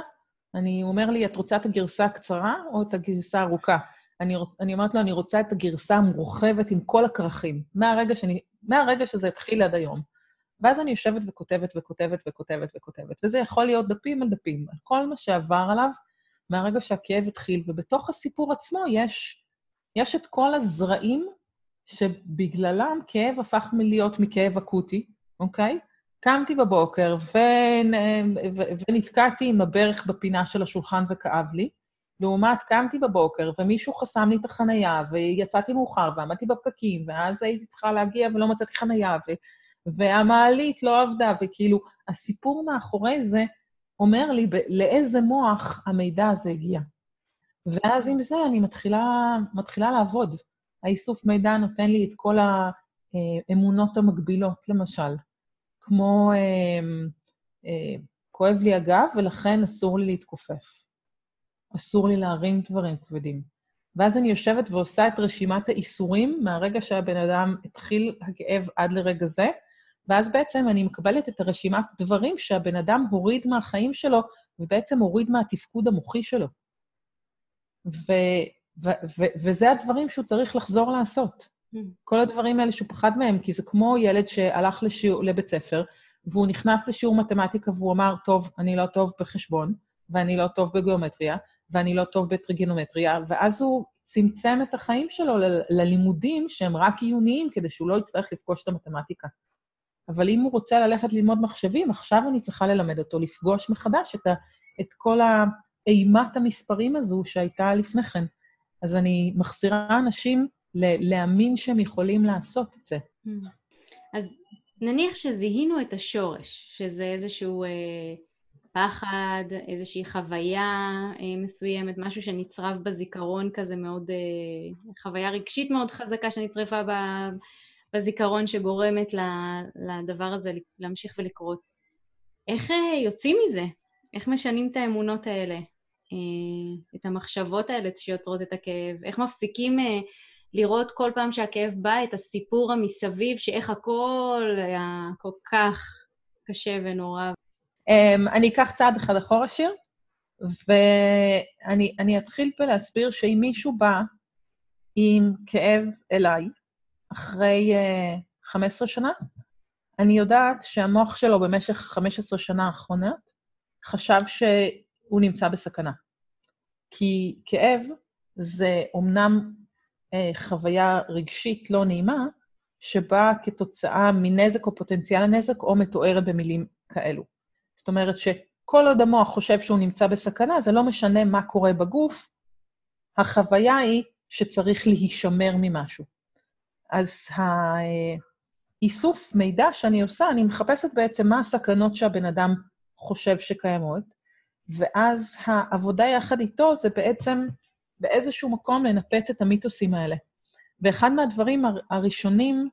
אני, הוא אומר לי, את רוצה את הגרסה הקצרה או את הגרסה הארוכה? אני, אני אומרת לו, אני רוצה את הגרסה המורחבת עם כל הכרכים, מהרגע, מהרגע שזה התחיל עד היום. ואז אני יושבת וכותבת וכותבת וכותבת וכותבת, וזה יכול להיות דפים על דפים, על כל מה שעבר עליו מהרגע שהכאב התחיל, ובתוך הסיפור עצמו יש, יש את כל הזרעים שבגללם כאב הפך מלהיות מכאב אקוטי, אוקיי? קמתי בבוקר ו... ו... ונתקעתי עם הברך בפינה של השולחן וכאב לי, לעומת קמתי בבוקר ומישהו חסם לי את החנייה ויצאתי מאוחר ועמדתי בפקקים, ואז הייתי צריכה להגיע ולא מצאתי חנייה, ו... והמעלית לא עבדה, וכאילו, הסיפור מאחורי זה אומר לי לאיזה מוח המידע הזה הגיע. ואז עם זה אני מתחילה, מתחילה לעבוד. האיסוף מידע נותן לי את כל האמונות המקבילות, למשל. כמו אה, אה, כואב לי הגב ולכן אסור לי להתכופף. אסור לי להרים דברים כבדים. ואז אני יושבת ועושה את רשימת האיסורים מהרגע שהבן אדם התחיל הכאב עד לרגע זה, ואז בעצם אני מקבלת את הרשימת דברים שהבן אדם הוריד מהחיים שלו, ובעצם הוריד מהתפקוד המוחי שלו. ו, ו, ו, וזה הדברים שהוא צריך לחזור לעשות. Mm. כל הדברים האלה שהוא פחד מהם, כי זה כמו ילד שהלך לשיעור, לבית ספר, והוא נכנס לשיעור מתמטיקה והוא אמר, טוב, אני לא טוב בחשבון, ואני לא טוב בגיאומטריה, ואני לא טוב בטריגנומטריה, ואז הוא צמצם את החיים שלו ל- ללימודים שהם רק עיוניים, כדי שהוא לא יצטרך לפגוש את המתמטיקה. אבל אם הוא רוצה ללכת ללמוד מחשבים, עכשיו אני צריכה ללמד אותו לפגוש מחדש את, ה, את כל אימת המספרים הזו שהייתה לפני כן. אז אני מחזירה אנשים ל- להאמין שהם יכולים לעשות את זה. Mm. אז נניח שזיהינו את השורש, שזה איזשהו אה, פחד, איזושהי חוויה אה, מסוימת, משהו שנצרב בזיכרון כזה מאוד, אה, חוויה רגשית מאוד חזקה שנצרפה בזיכרון שגורמת לדבר הזה להמשיך ולקרות. איך אה, יוצאים מזה? איך משנים את האמונות האלה? את המחשבות האלה שיוצרות את הכאב? איך מפסיקים לראות כל פעם שהכאב בא את הסיפור המסביב, שאיך הכל היה כל כך קשה ונורא? Um, אני אקח צעד אחד אחורה, שיר, ואני אתחיל בלהסביר שאם מישהו בא עם כאב אליי, אחרי uh, 15 שנה, אני יודעת שהמוח שלו במשך 15 שנה האחרונות חשב שהוא נמצא בסכנה. כי כאב זה אומנם אה, חוויה רגשית לא נעימה, שבאה כתוצאה מנזק או פוטנציאל הנזק, או מתוארת במילים כאלו. זאת אומרת שכל עוד המוח חושב שהוא נמצא בסכנה, זה לא משנה מה קורה בגוף, החוויה היא שצריך להישמר ממשהו. אז האיסוף מידע שאני עושה, אני מחפשת בעצם מה הסכנות שהבן אדם חושב שקיימות, ואז העבודה יחד איתו זה בעצם באיזשהו מקום לנפץ את המיתוסים האלה. ואחד מהדברים הראשונים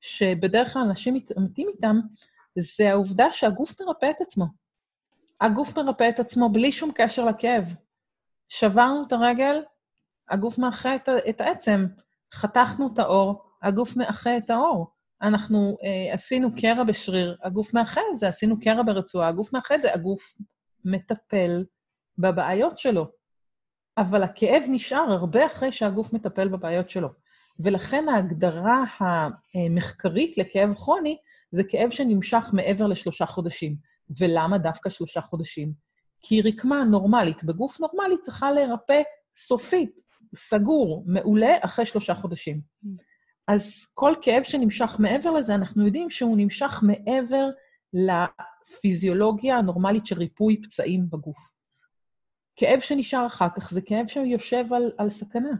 שבדרך כלל אנשים מתעמתים איתם, זה העובדה שהגוף מרפא את עצמו. הגוף מרפא את עצמו בלי שום קשר לכאב. שברנו את הרגל, הגוף מאחה את, את העצם. חתכנו את האור, הגוף מאחה את האור. אנחנו אה, עשינו קרע בשריר, הגוף מאחה את זה, עשינו קרע ברצועה, הגוף מאחה את זה, הגוף מטפל בבעיות שלו. אבל הכאב נשאר הרבה אחרי שהגוף מטפל בבעיות שלו. ולכן ההגדרה המחקרית לכאב כרוני זה כאב שנמשך מעבר לשלושה חודשים. ולמה דווקא שלושה חודשים? כי רקמה נורמלית בגוף נורמלי צריכה להירפא סופית, סגור, מעולה, אחרי שלושה חודשים. אז כל כאב שנמשך מעבר לזה, אנחנו יודעים שהוא נמשך מעבר לפיזיולוגיה הנורמלית של ריפוי פצעים בגוף. כאב שנשאר אחר כך זה כאב שיושב על, על סכנה.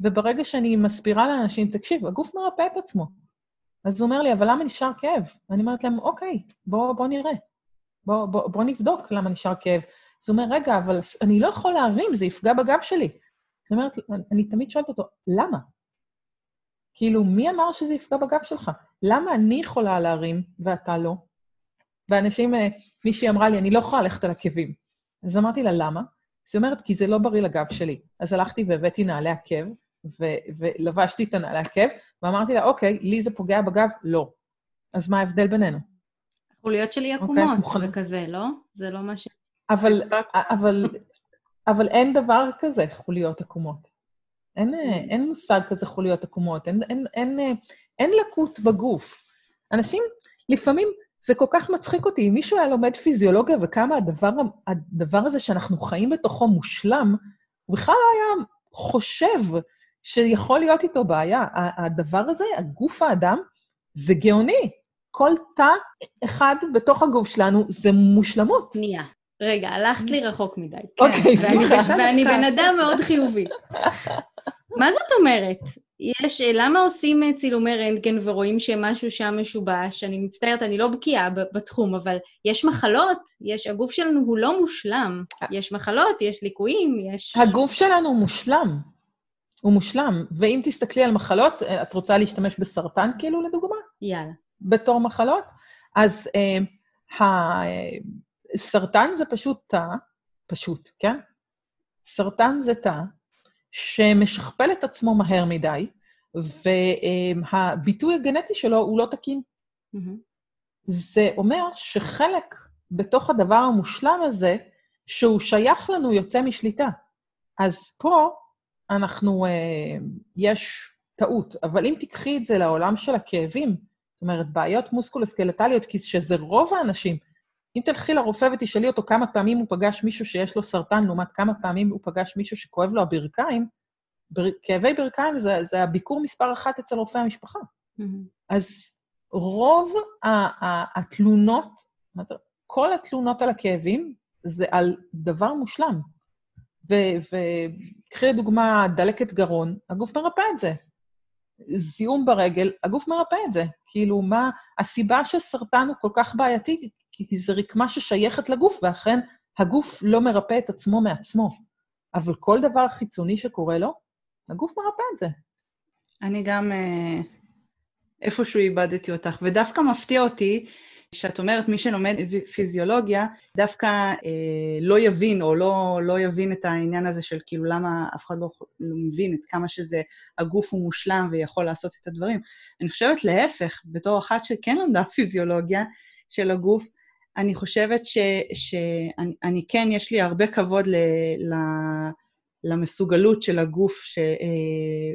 וברגע שאני מסבירה לאנשים, תקשיב, הגוף מרפא את עצמו. אז הוא אומר לי, אבל למה נשאר כאב? ואני אומרת להם, אוקיי, בוא, בוא נראה. בוא, בוא, בוא נבדוק למה נשאר כאב. אז הוא אומר, רגע, אבל אני לא יכול להרים, זה יפגע בגב שלי. זאת אומרת, אני תמיד שואלת אותו, למה? כאילו, מי אמר שזה יפגע בגב שלך? למה אני יכולה להרים ואתה לא? ואנשים, אה, מישהי אמרה לי, אני לא יכולה ללכת על עקבים. אז אמרתי לה, למה? אז היא אומרת, כי זה לא בריא לגב שלי. אז הלכתי והבאתי נעלי עקב, ו- ולבשתי את הנעלי עקב, ואמרתי לה, אוקיי, לי זה פוגע בגב? לא. אז מה ההבדל בינינו? החוליות שלי אוקיי, עקומות okay, וכזה, לא? זה לא מה ש... אבל, אבל, אבל אין דבר כזה חוליות עקומות. אין, אין מושג כזה חוליות עקומות, אין, אין, אין, אין לקות בגוף. אנשים, לפעמים זה כל כך מצחיק אותי. אם מישהו היה לומד פיזיולוגיה וכמה הדבר, הדבר הזה שאנחנו חיים בתוכו מושלם, הוא בכלל לא היה חושב שיכול להיות איתו בעיה. הדבר הזה, הגוף האדם, זה גאוני. כל תא אחד בתוך הגוף שלנו זה מושלמות. שנייה. רגע, הלכת לי רחוק מדי. אוקיי, כן. סליחה. ואני בן אדם מאוד חיובי. מה זאת אומרת? יש, למה עושים אה, צילומי רנטגן ורואים שמשהו שם משובש? אני מצטערת, אני לא בקיאה בתחום, אבל יש מחלות, יש, הגוף שלנו הוא לא מושלם. יש מחלות, יש ליקויים, יש... הגוף שלנו הוא הוא מושלם. ואם תסתכלי על מחלות, אה, את רוצה להשתמש בסרטן כאילו, לדוגמה? יאללה. בתור מחלות? אז אה, הסרטן זה פשוט תא, פשוט, כן? סרטן זה תא שמשכפל את עצמו מהר מדי, והביטוי הגנטי שלו הוא לא תקין. Mm-hmm. זה אומר שחלק בתוך הדבר המושלם הזה, שהוא שייך לנו, יוצא משליטה. אז פה אנחנו, אה, יש טעות, אבל אם תיקחי את זה לעולם של הכאבים, זאת אומרת, בעיות מוסקולוסקלטליות, כי שזה רוב האנשים, אם תלכי לרופא ותשאלי אותו כמה פעמים הוא פגש מישהו שיש לו סרטן, לעומת כמה פעמים הוא פגש מישהו שכואב לו הברכיים, בר... כאבי ברכיים זה, זה הביקור מספר אחת אצל רופא המשפחה. Mm-hmm. אז רוב ה- ה- התלונות, כל התלונות על הכאבים, זה על דבר מושלם. וקחי לדוגמה דלקת גרון, הגוף מרפא את זה. זיהום ברגל, הגוף מרפא את זה. כאילו, מה... הסיבה שסרטן הוא כל כך בעייתי, כי זה רקמה ששייכת לגוף, ואכן הגוף לא מרפא את עצמו מעצמו. אבל כל דבר חיצוני שקורה לו, הגוף מרפא את זה. אני גם אה, איפשהו איבדתי אותך, ודווקא מפתיע אותי שאת אומרת, מי שלומד פיזיולוגיה, דווקא אה, לא יבין, או לא, לא יבין את העניין הזה של כאילו למה אף אחד לא, לא מבין את כמה שזה, הגוף הוא מושלם ויכול לעשות את הדברים. אני חושבת להפך, בתור אחת שכן למדה [LAUGHS] פיזיולוגיה של הגוף, אני חושבת שאני כן, יש לי הרבה כבוד ל, ל, למסוגלות של הגוף, ש, אה,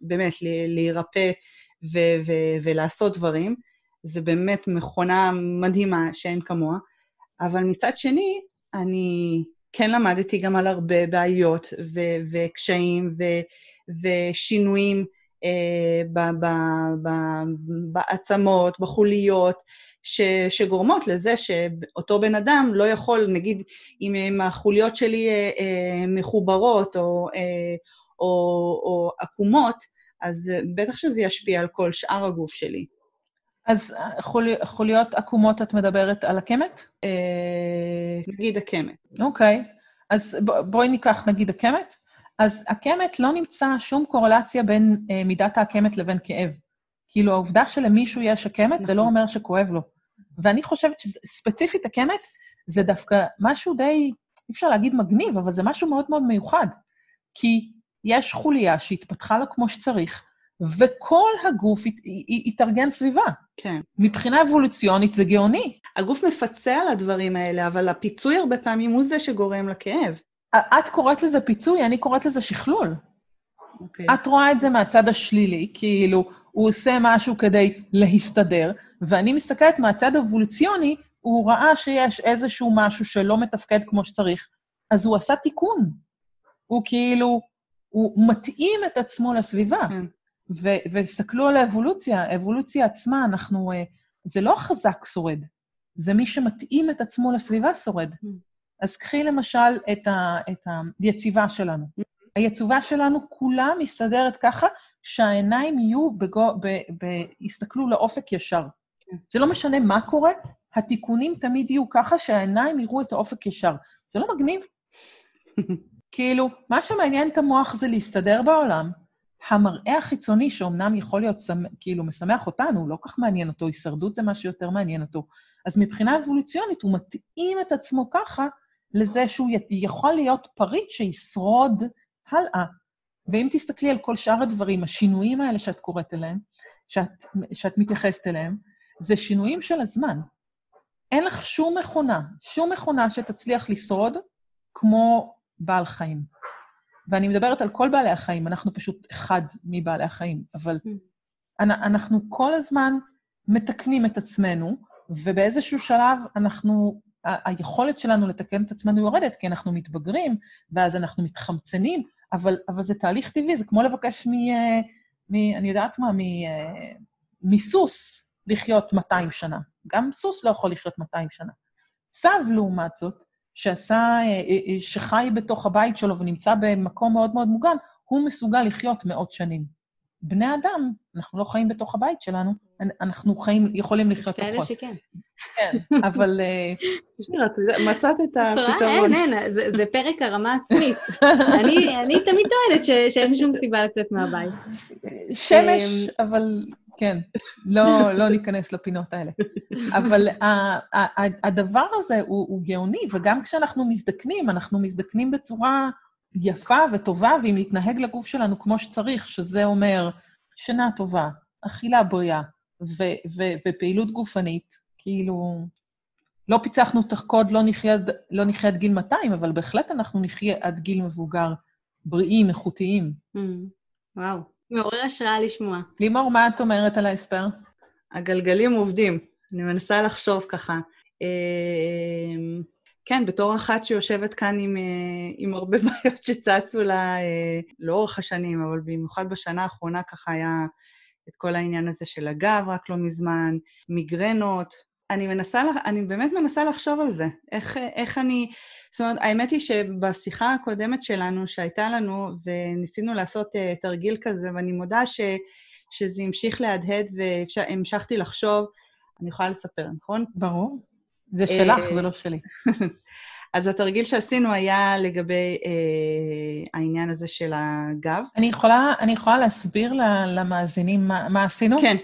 באמת, להירפא ו- ו- ולעשות דברים. זה באמת מכונה מדהימה שאין כמוה, אבל מצד שני, אני כן למדתי גם על הרבה בעיות ו- וקשיים ו- ושינויים אה, ב- ב- ב- בעצמות, בחוליות, ש- שגורמות לזה שאותו בן אדם לא יכול, נגיד, אם החוליות שלי אה, אה, מחוברות או, אה, או, או עקומות, אז בטח שזה ישפיע על כל שאר הגוף שלי. אז אה, חול... חוליות עקומות, את מדברת על הקמת? אה, נגיד הקמת. אוקיי, אז. בואי ניקח נגיד הקמת. אז הקמת לא נמצא שום קורלציה בין אה, מידת העקמת לבין כאב. כאילו, העובדה שלמישהו יש הקמת, זה לא נכון. אומר שכואב לו. ואני חושבת שספציפית הקמת, זה דווקא משהו די, אי אפשר להגיד מגניב, אבל זה משהו מאוד מאוד מיוחד. כי יש חוליה שהתפתחה לה כמו שצריך, וכל הגוף יתארגן סביבה. כן. מבחינה אבולוציונית זה גאוני. הגוף מפצה על הדברים האלה, אבל הפיצוי הרבה פעמים הוא זה שגורם לכאב. את קוראת לזה פיצוי, אני קוראת לזה שכלול. אוקיי. את רואה את זה מהצד השלילי, כאילו, הוא עושה משהו כדי להסתדר, ואני מסתכלת מהצד האבולוציוני, הוא ראה שיש איזשהו משהו שלא מתפקד כמו שצריך, אז הוא עשה תיקון. הוא כאילו, הוא מתאים את עצמו לסביבה. כן. והסתכלו על האבולוציה, האבולוציה עצמה, אנחנו... אה, זה לא החזק שורד, זה מי שמתאים את עצמו לסביבה שורד. Mm. אז קחי למשל את, ה, את היציבה שלנו. Mm. היציבה שלנו כולה מסתדרת ככה שהעיניים יהיו, בגו, ב, ב, יסתכלו לאופק ישר. כן. זה לא משנה מה קורה, התיקונים תמיד יהיו ככה שהעיניים יראו את האופק ישר. זה לא מגניב? [LAUGHS] כאילו, מה שמעניין את המוח זה להסתדר בעולם, המראה החיצוני, שאומנם יכול להיות כאילו משמח אותנו, לא כך מעניין אותו, הישרדות זה מה שיותר מעניין אותו. אז מבחינה אבולוציונית הוא מתאים את עצמו ככה לזה שהוא יכול להיות פריט שישרוד הלאה. ואם תסתכלי על כל שאר הדברים, השינויים האלה שאת קוראת אליהם, שאת, שאת מתייחסת אליהם, זה שינויים של הזמן. אין לך שום מכונה, שום מכונה שתצליח לשרוד כמו בעל חיים. ואני מדברת על כל בעלי החיים, אנחנו פשוט אחד מבעלי החיים, אבל mm. אנחנו כל הזמן מתקנים את עצמנו, ובאיזשהו שלב אנחנו, היכולת שלנו לתקן את עצמנו יורדת, כי אנחנו מתבגרים, ואז אנחנו מתחמצנים, אבל, אבל זה תהליך טבעי, זה כמו לבקש מ... מ אני יודעת מה, מ, מסוס לחיות 200 שנה. גם סוס לא יכול לחיות 200 שנה. צב, לעומת זאת, שעשה, אה, אה, אה, שחי בתוך הבית שלו ונמצא במקום מאוד מאוד מוגן, הוא מסוגל לחיות מאות שנים. בני אדם, אנחנו לא חיים בתוך הבית שלנו, אנחנו חיים, יכולים לחיות פחות. כאלה שכן. כן, אבל... מצאת את הפתרון. אין, אין, זה פרק הרמה עצמית. אני תמיד טוענת שאין שום סיבה לצאת מהבית. שמש, אבל כן, לא, לא ניכנס לפינות האלה. אבל הדבר הזה הוא, הוא גאוני, וגם כשאנחנו מזדקנים, אנחנו מזדקנים בצורה יפה וטובה, ואם נתנהג לגוף שלנו כמו שצריך, שזה אומר שינה טובה, אכילה בריאה ו- ו- ופעילות גופנית, כאילו, לא פיצחנו את הקוד, לא נחיה, לא נחיה עד גיל 200, אבל בהחלט אנחנו נחיה עד גיל מבוגר, בריאים, איכותיים. Mm, וואו. מעורר השראה לשמוע. לימור, מה את אומרת על ההסבר? הגלגלים עובדים. אני מנסה לחשוב ככה. אמ, כן, בתור אחת שיושבת כאן עם, אה, עם הרבה [LAUGHS] בעיות שצצו לה אה, לאורך השנים, אבל במיוחד בשנה האחרונה ככה היה את כל העניין הזה של הגב רק לא מזמן, מיגרנות. אני מנסה, אני באמת מנסה לחשוב על זה. איך, איך אני... זאת אומרת, האמת היא שבשיחה הקודמת שלנו, שהייתה לנו, וניסינו לעשות uh, תרגיל כזה, ואני מודה ש, שזה המשיך להדהד והמשכתי לחשוב, אני יכולה לספר, נכון? ברור. זה שלך, זה לא שלי. [LAUGHS] אז התרגיל שעשינו היה לגבי אה, העניין הזה של הגב. אני יכולה, אני יכולה להסביר למאזינים מה, מה עשינו? כן,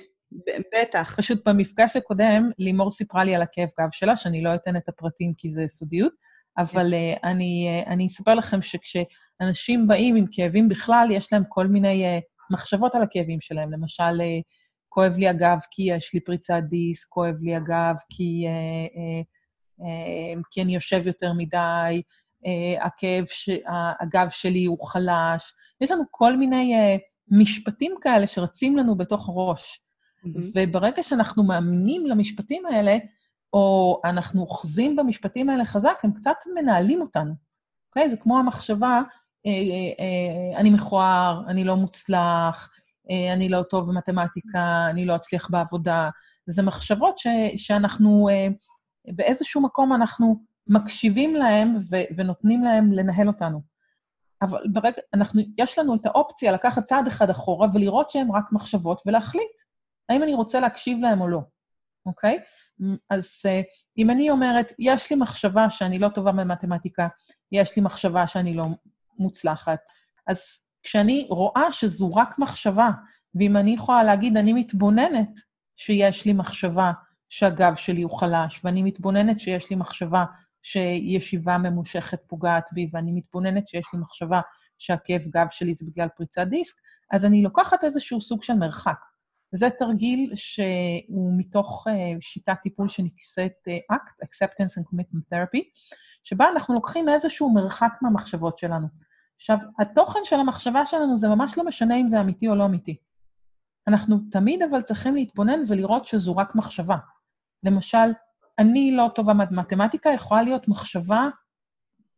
בטח. פשוט במפגש הקודם, לימור סיפרה לי על הכאב גב שלה, שאני לא אתן את הפרטים כי זה סודיות, אבל כן. uh, אני, uh, אני אספר לכם שכשאנשים באים עם כאבים בכלל, יש להם כל מיני uh, מחשבות על הכאבים שלהם. למשל, כואב לי הגב כי יש לי פריצת דיסק, כואב לי הגב כי... כי אני יושב יותר מדי, אה, הכאב, ש... הגב שלי הוא חלש. יש לנו כל מיני אה, משפטים כאלה שרצים לנו בתוך הראש. Mm-hmm. וברגע שאנחנו מאמינים למשפטים האלה, או אנחנו אוחזים במשפטים האלה חזק, הם קצת מנהלים אותנו. אוקיי? Okay? זה כמו המחשבה, אה, אני מכוער, אני לא מוצלח, אני לא טוב במתמטיקה, אני לא אצליח בעבודה. זה מחשבות ש, שאנחנו באיזשהו מקום אנחנו מקשיבים להם ו- ונותנים להם לנהל אותנו. אבל ברגע, אנחנו, יש לנו את האופציה לקחת צעד אחד אחורה ולראות שהם רק מחשבות ולהחליט האם אני רוצה להקשיב להם או לא, אוקיי? אז uh, אם אני אומרת, יש לי מחשבה שאני לא טובה במתמטיקה, יש לי מחשבה שאני לא מוצלחת, אז כשאני רואה שזו רק מחשבה, ואם אני יכולה להגיד, אני מתבוננת שיש לי מחשבה שהגב שלי הוא חלש, ואני מתבוננת שיש לי מחשבה שישיבה ממושכת פוגעת בי, ואני מתבוננת שיש לי מחשבה שהכאב גב שלי זה בגלל פריצת דיסק, אז אני לוקחת איזשהו סוג של מרחק. זה תרגיל שהוא מתוך uh, שיטת טיפול שנקראת uh, ACT, Acceptance and Commitment Therapy, שבה אנחנו לוקחים איזשהו מרחק מהמחשבות שלנו. עכשיו, התוכן של המחשבה שלנו זה ממש לא משנה אם זה אמיתי או לא אמיתי. אנחנו תמיד אבל צריכים להתבונן ולראות שזו רק מחשבה. למשל, אני לא טובה במתמטיקה, יכולה להיות מחשבה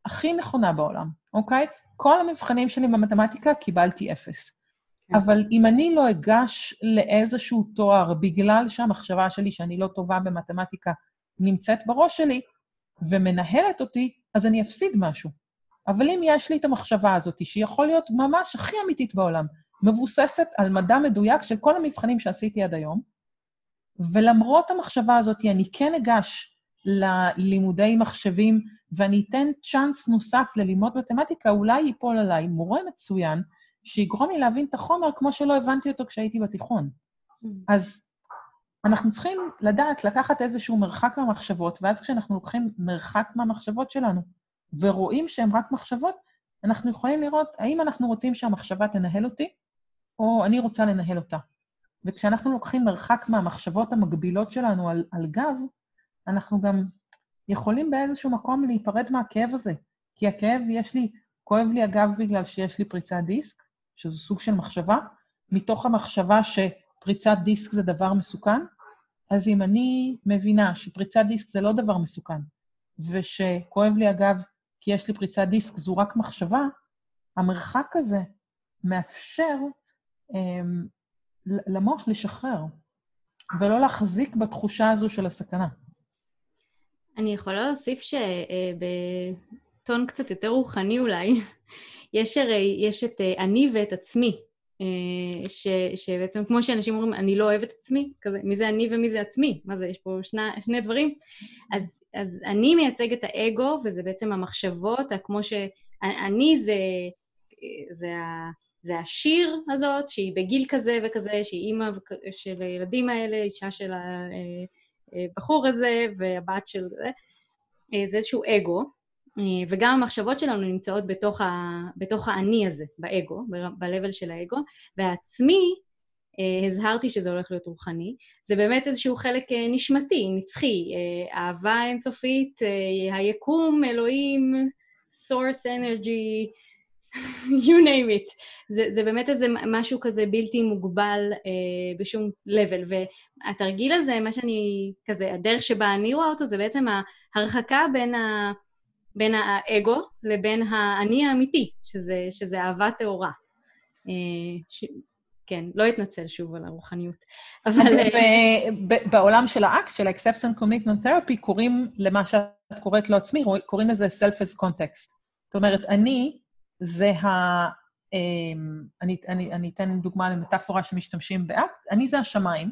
הכי נכונה בעולם, אוקיי? כל המבחנים שלי במתמטיקה קיבלתי אפס. כן. אבל אם אני לא אגש לאיזשהו תואר בגלל שהמחשבה שלי שאני לא טובה במתמטיקה נמצאת בראש שלי ומנהלת אותי, אז אני אפסיד משהו. אבל אם יש לי את המחשבה הזאת, שיכול להיות ממש הכי אמיתית בעולם, מבוססת על מדע מדויק של כל המבחנים שעשיתי עד היום, ולמרות המחשבה הזאת, אני כן אגש ללימודי מחשבים, ואני אתן צ'אנס נוסף ללמוד מתמטיקה, אולי ייפול עליי מורה מצוין, שיגרום לי להבין את החומר כמו שלא הבנתי אותו כשהייתי בתיכון. Mm. אז אנחנו צריכים לדעת לקחת איזשהו מרחק מהמחשבות, ואז כשאנחנו לוקחים מרחק מהמחשבות שלנו ורואים שהן רק מחשבות, אנחנו יכולים לראות האם אנחנו רוצים שהמחשבה תנהל אותי, או אני רוצה לנהל אותה. וכשאנחנו לוקחים מרחק מהמחשבות המגבילות שלנו על, על גב, אנחנו גם יכולים באיזשהו מקום להיפרד מהכאב הזה. כי הכאב, יש לי, כואב לי הגב בגלל שיש לי פריצת דיסק, שזו סוג של מחשבה, מתוך המחשבה שפריצת דיסק זה דבר מסוכן, אז אם אני מבינה שפריצת דיסק זה לא דבר מסוכן, ושכואב לי הגב כי יש לי פריצת דיסק זו רק מחשבה, המרחק הזה מאפשר אמ, למוח לשחרר, ולא להחזיק בתחושה הזו של הסכנה. אני יכולה להוסיף שבטון קצת יותר רוחני אולי, [LAUGHS] יש הרי, יש את אה, אני ואת עצמי, אה, ש, שבעצם כמו שאנשים אומרים, אני לא אוהב את עצמי, כזה, מי זה אני ומי זה עצמי? מה זה, יש פה שני, שני דברים? אז, אז אני מייצג את האגו, וזה בעצם המחשבות, כמו שאני זה, זה ה... זה השיר הזאת, שהיא בגיל כזה וכזה, שהיא אימא של הילדים האלה, אישה של הבחור הזה והבת של זה. זה איזשהו אגו, וגם המחשבות שלנו נמצאות בתוך, ה, בתוך האני הזה, באגו, ב-level של האגו, והעצמי, הזהרתי שזה הולך להיות רוחני, זה באמת איזשהו חלק נשמתי, נצחי, אהבה אינסופית, היקום, אלוהים, source energy, [LAUGHS] you name it. זה, זה באמת איזה משהו כזה בלתי מוגבל אה, בשום level. והתרגיל הזה, מה שאני, כזה, הדרך שבה אני רואה אותו, זה בעצם ההרחקה בין, ה, בין האגו לבין האני האמיתי, שזה, שזה אהבה טהורה. אה, ש... כן, לא אתנצל שוב על הרוחניות. אבל... בעולם של האקט, של ה-acceptance commitment therapy, קוראים למה שאת קוראת לו עצמי, קוראים לזה self as context. זאת אומרת, אני, זה ה... אמ, אני, אני, אני אתן דוגמה למטאפורה שמשתמשים באקט, אני זה השמיים,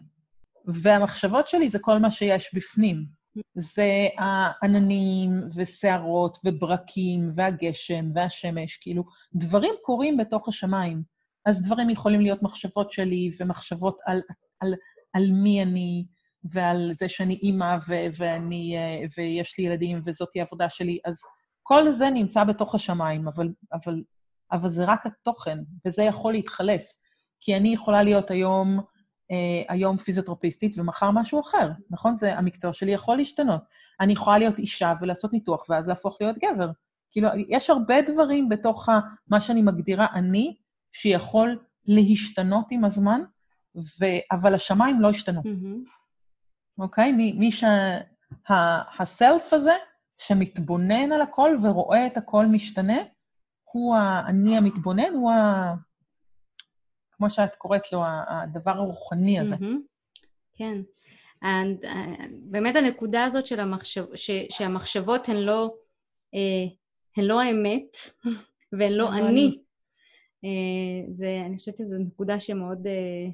והמחשבות שלי זה כל מה שיש בפנים. זה העננים וסערות וברקים והגשם והשמש, כאילו, דברים קורים בתוך השמיים. אז דברים יכולים להיות מחשבות שלי ומחשבות על, על, על מי אני ועל זה שאני אימא ו- ואני, אה, ויש לי ילדים וזאתי העבודה שלי, אז כל זה נמצא בתוך השמיים, אבל, אבל, אבל זה רק התוכן, וזה יכול להתחלף. כי אני יכולה להיות היום, היום פיזיותרפיסטית ומחר משהו אחר, נכון? זה, המקצוע שלי יכול להשתנות. אני יכולה להיות אישה ולעשות ניתוח ואז להפוך להיות גבר. כאילו, יש הרבה דברים בתוך מה שאני מגדירה אני, שיכול להשתנות עם הזמן, ו... אבל השמיים לא השתנו. אוקיי? Mm-hmm. Okay? מי שה... הסלף הזה, שמתבונן על הכל ורואה את הכל משתנה, הוא האני המתבונן, הוא ה... כמו שאת קוראת לו, הדבר הרוחני הזה. Mm-hmm. כן. And, uh, באמת הנקודה הזאת של המחשב, ש, שהמחשבות הן לא, uh, הן לא האמת [LAUGHS] והן לא אני. Uh, זה, אני חושבת שזו נקודה שמאוד uh,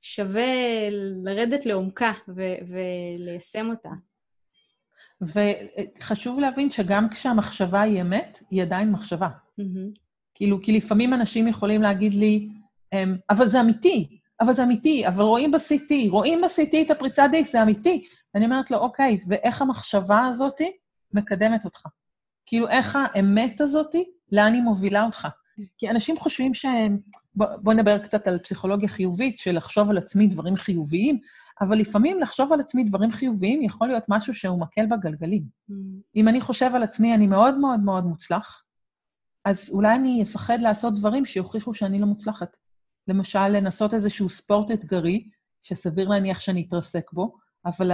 שווה לרדת לעומקה ו- וליישם אותה. וחשוב להבין שגם כשהמחשבה היא אמת, היא עדיין מחשבה. Mm-hmm. כאילו, כי לפעמים אנשים יכולים להגיד לי, אבל זה אמיתי, אבל זה אמיתי, אבל רואים ב-CT, רואים ב-CT את הפריצת דיק, זה אמיתי. ואני אומרת לו, אוקיי, ואיך המחשבה הזאת מקדמת אותך? כאילו, איך האמת הזאת, לאן היא מובילה אותך? כי אנשים חושבים שהם... בואו בוא נדבר קצת על פסיכולוגיה חיובית, של לחשוב על עצמי דברים חיוביים, אבל לפעמים לחשוב על עצמי דברים חיוביים יכול להיות משהו שהוא מקל בגלגלים. Mm. אם אני חושב על עצמי, אני מאוד מאוד מאוד מוצלח, אז אולי אני אפחד לעשות דברים שיוכיחו שאני לא מוצלחת. למשל, לנסות איזשהו ספורט אתגרי, שסביר להניח שאני אתרסק בו, אבל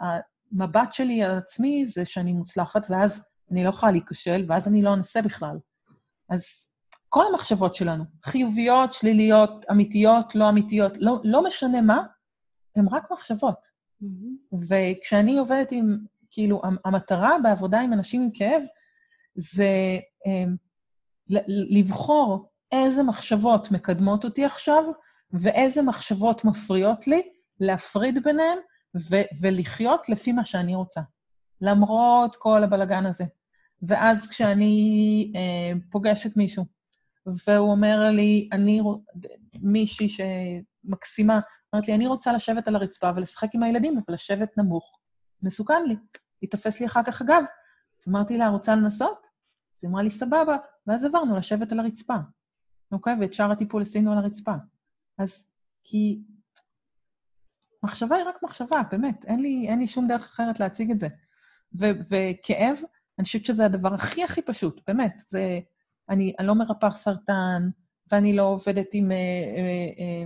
המבט שלי על עצמי זה שאני מוצלחת, ואז אני לא יכולה להיכשל, ואז אני לא אנסה בכלל. אז כל המחשבות שלנו, חיוביות, שליליות, אמיתיות, לא אמיתיות, לא, לא משנה מה, הן רק מחשבות. Mm-hmm. וכשאני עובדת עם, כאילו, המטרה בעבודה עם אנשים עם כאב זה um, לבחור איזה מחשבות מקדמות אותי עכשיו, ואיזה מחשבות מפריעות לי, להפריד ביניהן ו- ולחיות לפי מה שאני רוצה, למרות כל הבלגן הזה. ואז כשאני אה, פוגשת מישהו, והוא אומר לי, אני, מישהי שמקסימה, אומרת לי, אני רוצה לשבת על הרצפה ולשחק עם הילדים, אבל לשבת נמוך. מסוכן לי. היא תופס לי אחר כך הגב. אז אמרתי לה, רוצה לנסות? אז היא אמרה לי, סבבה. ואז עברנו לשבת על הרצפה. אוקיי? ואת שאר הטיפול עשינו על הרצפה. אז כי מחשבה היא רק מחשבה, באמת. אין לי, אין לי שום דרך אחרת להציג את זה. ו- וכאב, אני חושבת שזה הדבר הכי הכי פשוט, באמת. זה... אני, אני לא מרפאה סרטן, ואני לא עובדת עם אה, אה, אה,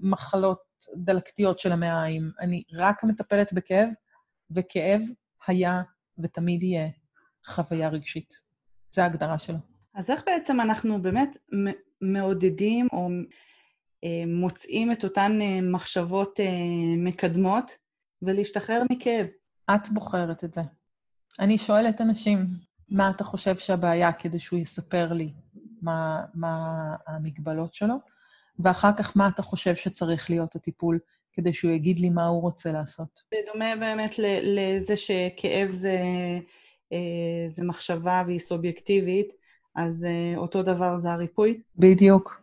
מחלות דלקתיות של המעיים. אני רק מטפלת בכאב, וכאב היה ותמיד יהיה חוויה רגשית. זו ההגדרה שלו. אז איך בעצם אנחנו באמת מעודדים או אה, מוצאים את אותן אה, מחשבות אה, מקדמות ולהשתחרר מכאב? את בוחרת את זה. אני שואלת אנשים, מה אתה חושב שהבעיה כדי שהוא יספר לי מה, מה המגבלות שלו, ואחר כך מה אתה חושב שצריך להיות הטיפול כדי שהוא יגיד לי מה הוא רוצה לעשות. זה דומה באמת לזה שכאב זה, זה מחשבה והיא סובייקטיבית, אז אותו דבר זה הריפוי? בדיוק.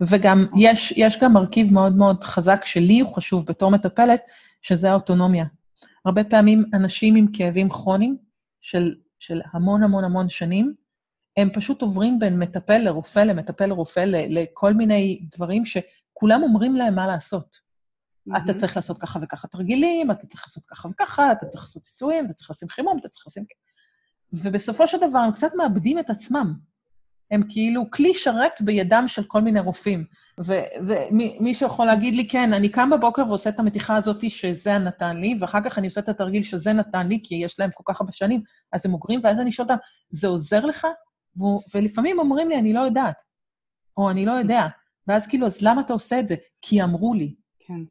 וגם יש, יש גם מרכיב מאוד מאוד חזק שלי הוא חשוב בתור מטפלת, שזה האוטונומיה. הרבה פעמים אנשים עם כאבים כרוניים של, של המון המון המון שנים, הם פשוט עוברים בין מטפל לרופא, למטפל לרופא, לכל מיני דברים שכולם אומרים להם מה לעשות. Mm-hmm. אתה צריך לעשות ככה וככה תרגילים, אתה צריך לעשות ככה וככה, אתה צריך לעשות ניסויים, אתה צריך לשים חימום, אתה צריך לשים... ובסופו של דבר הם קצת מאבדים את עצמם. הם כאילו כלי שרת בידם של כל מיני רופאים. ומי שיכול להגיד לי, כן, אני קם בבוקר ועושה את המתיחה הזאת שזה נתן לי, ואחר כך אני עושה את התרגיל שזה נתן לי, כי יש להם כל כך הרבה שנים, אז הם אוגרים, ואז אני שואל אותם, זה עוזר לך? ולפעמים אומרים לי, אני לא יודעת, או אני לא יודע. ואז כאילו, אז למה אתה עושה את זה? כי אמרו לי. כן.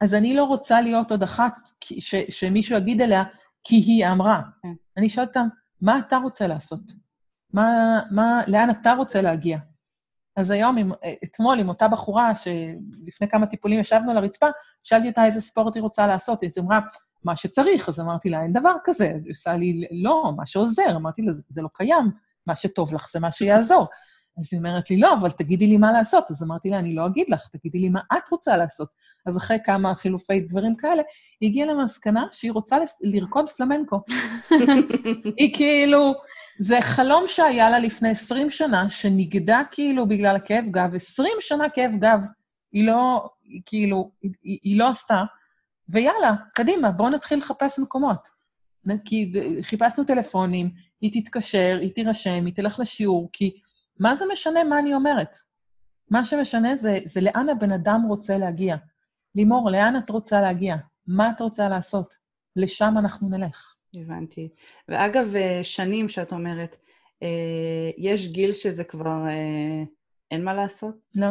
אז אני לא רוצה להיות עוד אחת ש, שמישהו יגיד עליה, כי היא אמרה. כן. אני שואלת אותם, מה אתה רוצה לעשות? מה, מה, לאן אתה רוצה להגיע? אז היום, עם, אתמול, עם אותה בחורה שלפני כמה טיפולים ישבנו על הרצפה, שאלתי אותה איזה ספורט היא רוצה לעשות. היא אמרה, מה שצריך. אז אמרתי לה, אין דבר כזה. אז היא עושה לי, לא, מה שעוזר. אמרתי לה, זה לא קיים, מה שטוב לך זה מה שיעזור. אז היא אומרת לי, לא, אבל תגידי לי מה לעשות. אז אמרתי לה, אני לא אגיד לך, תגידי לי מה את רוצה לעשות. אז אחרי כמה חילופי דברים כאלה, היא הגיעה למסקנה שהיא רוצה לרקוד פלמנקו. [LAUGHS] היא כאילו, זה חלום שהיה לה לפני 20 שנה, שנגדע כאילו בגלל הכאב גב, 20 שנה כאב גב. היא לא, היא כאילו, היא, היא לא עשתה, ויאללה, קדימה, בואו נתחיל לחפש מקומות. כי חיפשנו טלפונים, היא תתקשר, היא תירשם, היא תלך לשיעור, כי מה זה משנה מה אני אומרת? מה שמשנה זה, זה לאן הבן אדם רוצה להגיע. לימור, לאן את רוצה להגיע? מה את רוצה לעשות? לשם אנחנו נלך. הבנתי. ואגב, אה, שנים שאת אומרת, אה, יש גיל שזה כבר אה, אין מה לעשות? לא,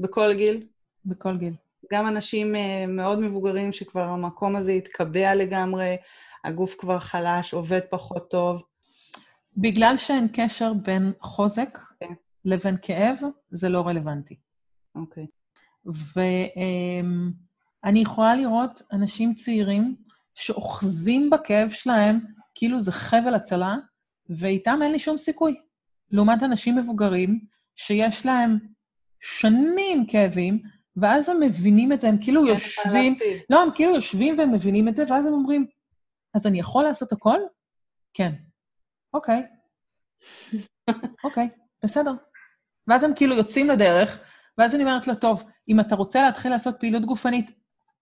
בכל גיל? בכל גיל. גם אנשים מאוד מבוגרים שכבר המקום הזה התקבע לגמרי, הגוף כבר חלש, עובד פחות טוב. בגלל שאין קשר בין חוזק כן. לבין כאב, זה לא רלוונטי. אוקיי. ואני יכולה לראות אנשים צעירים שאוחזים בכאב שלהם כאילו זה חבל הצלה, ואיתם אין לי שום סיכוי. לעומת אנשים מבוגרים שיש להם שנים כאבים, ואז הם מבינים את זה, הם כאילו יושבים... להפסיד. לא, הם כאילו יושבים והם מבינים את זה, ואז הם אומרים, אז אני יכול לעשות הכל? כן. אוקיי. אוקיי, בסדר. ואז הם כאילו יוצאים לדרך, ואז אני אומרת לו, טוב, אם אתה רוצה להתחיל לעשות פעילות גופנית,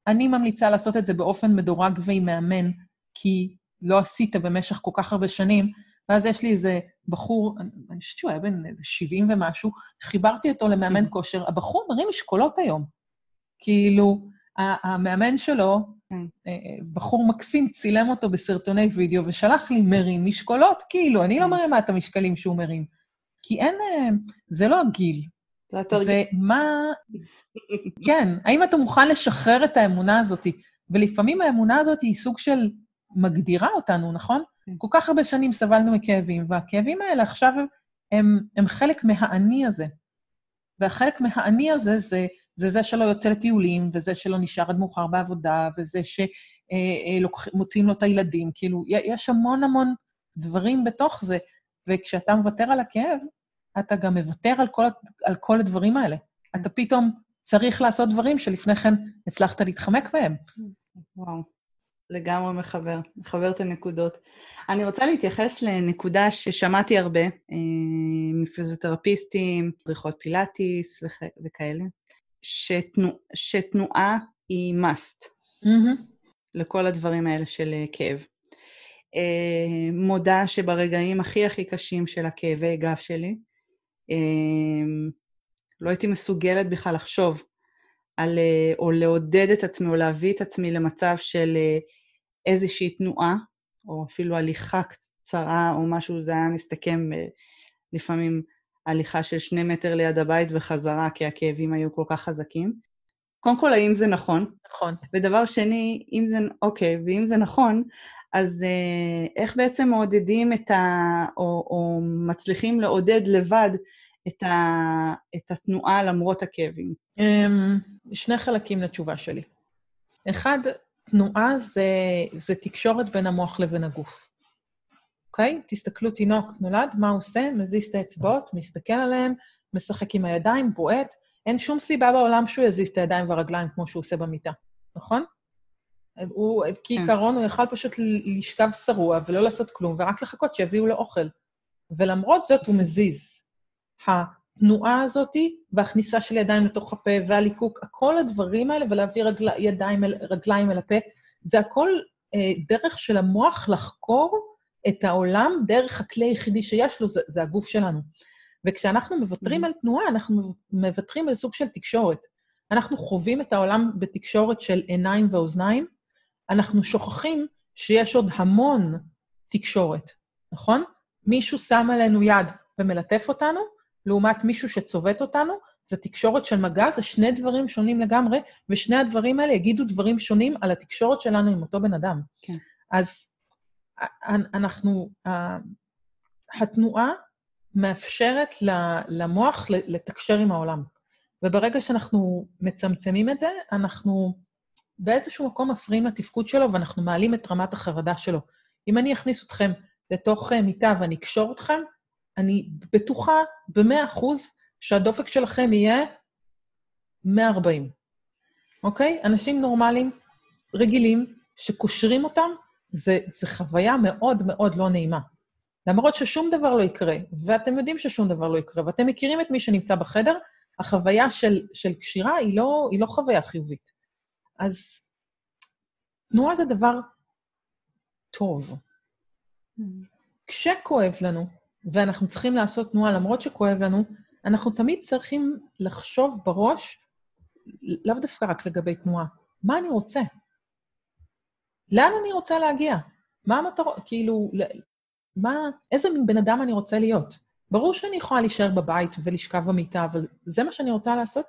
אני ממליצה לעשות את זה באופן מדורג ועם מאמן, כי לא עשית במשך כל כך הרבה שנים. ואז יש לי איזה בחור, אני חושבת שהוא היה בן איזה 70 ומשהו, חיברתי אותו למאמן כושר, הבחור מרים משקולות היום. כאילו, המאמן שלו, בחור מקסים, צילם אותו בסרטוני וידאו ושלח לי מרים משקולות, כאילו, אני לא כן. מרימה את המשקלים שהוא מרים. כי אין, אה, זה לא הגיל, זה מה... כן, האם אתה מוכן לשחרר את האמונה הזאת? ולפעמים האמונה הזאת היא סוג של מגדירה אותנו, נכון? כן. כל כך הרבה שנים סבלנו מכאבים, והכאבים האלה עכשיו הם, הם חלק מהאני הזה. והחלק מהאני הזה זה, זה זה שלא יוצא לטיולים, וזה שלא נשאר עד מאוחר בעבודה, וזה שמוצאים לו את הילדים. כאילו, יש המון המון דברים בתוך זה, וכשאתה מוותר על הכאב, אתה גם מוותר על כל, על כל הדברים האלה. אתה פתאום צריך לעשות דברים שלפני כן הצלחת להתחמק מהם. וואו, לגמרי מחבר, מחבר את הנקודות. אני רוצה להתייחס לנקודה ששמעתי הרבה אה, מפיזיותרפיסטים, מדריכות פילאטיס וכ... וכאלה, שתנוע... שתנועה היא must לכל הדברים האלה של אה, כאב. אה, מודה שברגעים הכי הכי קשים של הכאבי גב שלי, אה, לא הייתי מסוגלת בכלל לחשוב על, או לעודד את עצמי, או להביא את עצמי למצב של איזושהי תנועה, או אפילו הליכה קצרה או משהו, זה היה מסתכם לפעמים הליכה של שני מטר ליד הבית וחזרה, כי הכאבים היו כל כך חזקים. קודם כל, האם זה נכון? נכון. ודבר שני, אם זה, אוקיי, ואם זה נכון, אז אה, איך בעצם מעודדים את ה... או, או מצליחים לעודד לבד את, ה, את התנועה למרות הכאבים? אמ, שני חלקים לתשובה שלי. אחד, תנועה זה, זה תקשורת בין המוח לבין הגוף. אוקיי? תסתכלו, תינוק נולד, מה הוא עושה? מזיז את האצבעות, מסתכל עליהם, משחק עם הידיים, בועט. אין שום סיבה בעולם שהוא יזיז את הידיים והרגליים כמו שהוא עושה במיטה, נכון? הוא, כעיקרון, הוא יכל פשוט לשכב שרוע ולא לעשות כלום, ורק לחכות שיביאו לו אוכל. ולמרות זאת הוא מזיז. התנועה הזאת והכניסה של ידיים לתוך הפה והליקוק, כל הדברים האלה, ולהביא רגל, ידיים, אל, רגליים אל הפה, זה הכל אה, דרך של המוח לחקור את העולם דרך הכלי היחידי שיש לו, זה, זה הגוף שלנו. וכשאנחנו מוותרים על תנועה, אנחנו מוותרים על סוג של תקשורת. אנחנו חווים את העולם בתקשורת של עיניים ואוזניים, אנחנו שוכחים שיש עוד המון תקשורת, נכון? מישהו שם עלינו יד ומלטף אותנו, לעומת מישהו שצובט אותנו, זה תקשורת של מגע, זה שני דברים שונים לגמרי, ושני הדברים האלה יגידו דברים שונים על התקשורת שלנו עם אותו בן אדם. כן. אז אנחנו, התנועה מאפשרת למוח לתקשר עם העולם. וברגע שאנחנו מצמצמים את זה, אנחנו באיזשהו מקום מפריעים לתפקוד שלו ואנחנו מעלים את רמת החרדה שלו. אם אני אכניס אתכם לתוך אה, מיטה ואני אקשור אתכם, אני בטוחה במאה אחוז שהדופק שלכם יהיה 140, אוקיי? אנשים נורמליים, רגילים, שקושרים אותם, זה, זה חוויה מאוד מאוד לא נעימה. למרות ששום דבר לא יקרה, ואתם יודעים ששום דבר לא יקרה, ואתם מכירים את מי שנמצא בחדר, החוויה של, של קשירה היא לא, היא לא חוויה חיובית. אז תנועה זה דבר טוב. כשכואב לנו, ואנחנו צריכים לעשות תנועה למרות שכואב לנו, אנחנו תמיד צריכים לחשוב בראש, לאו דווקא רק לגבי תנועה, מה אני רוצה? לאן אני רוצה להגיע? מה המטרות, כאילו, מה, איזה מין בן אדם אני רוצה להיות? ברור שאני יכולה להישאר בבית ולשכב במיטה, אבל זה מה שאני רוצה לעשות?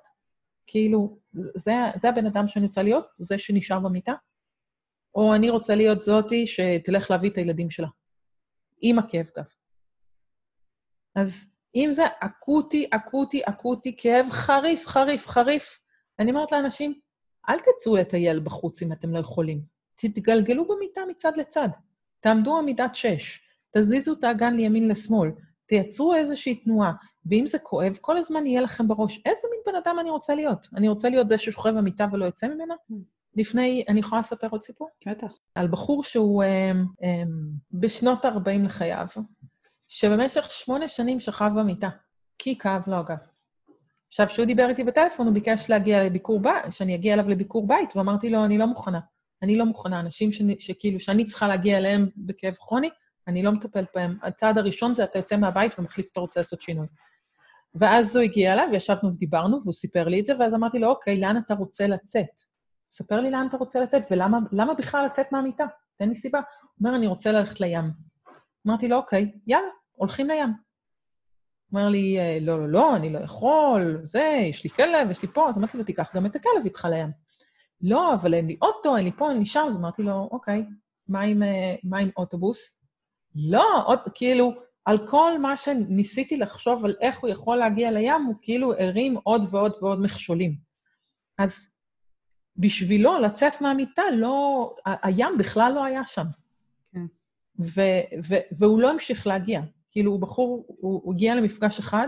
כאילו, זה, זה הבן אדם שאני רוצה להיות? זה שנשאר במיטה? או אני רוצה להיות זאתי שתלך להביא את הילדים שלה, עם הכאב גב. אז אם זה אקוטי, אקוטי, אקוטי, כאב חריף, חריף, חריף, אני אומרת לאנשים, אל תצאו לטייל בחוץ אם אתם לא יכולים. תתגלגלו במיטה מצד לצד. תעמדו עמידת שש, תזיזו את האגן לימין לשמאל, תייצרו איזושהי תנועה, ואם זה כואב, כל הזמן יהיה לכם בראש, איזה מין בן אדם אני רוצה להיות? אני רוצה להיות זה ששוכב במיטה ולא יוצא ממנה? Mm. לפני, אני יכולה לספר עוד סיפור? בטח. על בחור שהוא um, um, בשנות ה-40 לחייו, שבמשך שמונה שנים שכב במיטה, כי כאב לו הגב. עכשיו, כשהוא דיבר איתי בטלפון, הוא ביקש להגיע לביקור בית, שאני אגיע אליו לביקור בית, ואמרתי לו, אני לא מוכנה. אני לא מוכנה. אנשים ש... שכאילו, שאני צריכה להגיע אליהם בכאב כרוני, אני לא מטפלת בהם. הצעד הראשון זה אתה יוצא מהבית ומחליט שאתה רוצה לעשות שינוי. ואז הוא הגיע אליו, וישבנו ודיברנו, והוא סיפר לי את זה, ואז אמרתי לו, אוקיי, לאן אתה רוצה לצאת? ספר לי לאן אתה רוצה לצאת, ולמה בכלל לצאת מהמיטה? תן לי סיבה. הוא אומר, אני רוצה ללכת לים. אמרתי לו, אוקיי, יאללה, הולכים לים. אומר לי, אה, לא, לא, לא, אני לא יכול, זה, יש לי כלב, יש לי פה. אז אמרתי לו, תיקח גם את הכלב איתך לים. לא, אבל אין לי אוטו, אין לי פה, אין לי שם. אז אמרתי לו, אוקיי, מה עם, אה, מה עם אוטובוס? לא, עוד, כאילו, על כל מה שניסיתי לחשוב על איך הוא יכול להגיע לים, הוא כאילו הרים עוד ועוד ועוד מכשולים. אז בשבילו לצאת מהמיטה, לא, הים בכלל לא היה שם. כן. ו- ו- והוא לא המשיך להגיע. כאילו, הוא בחור, הוא, הוא הגיע למפגש אחד,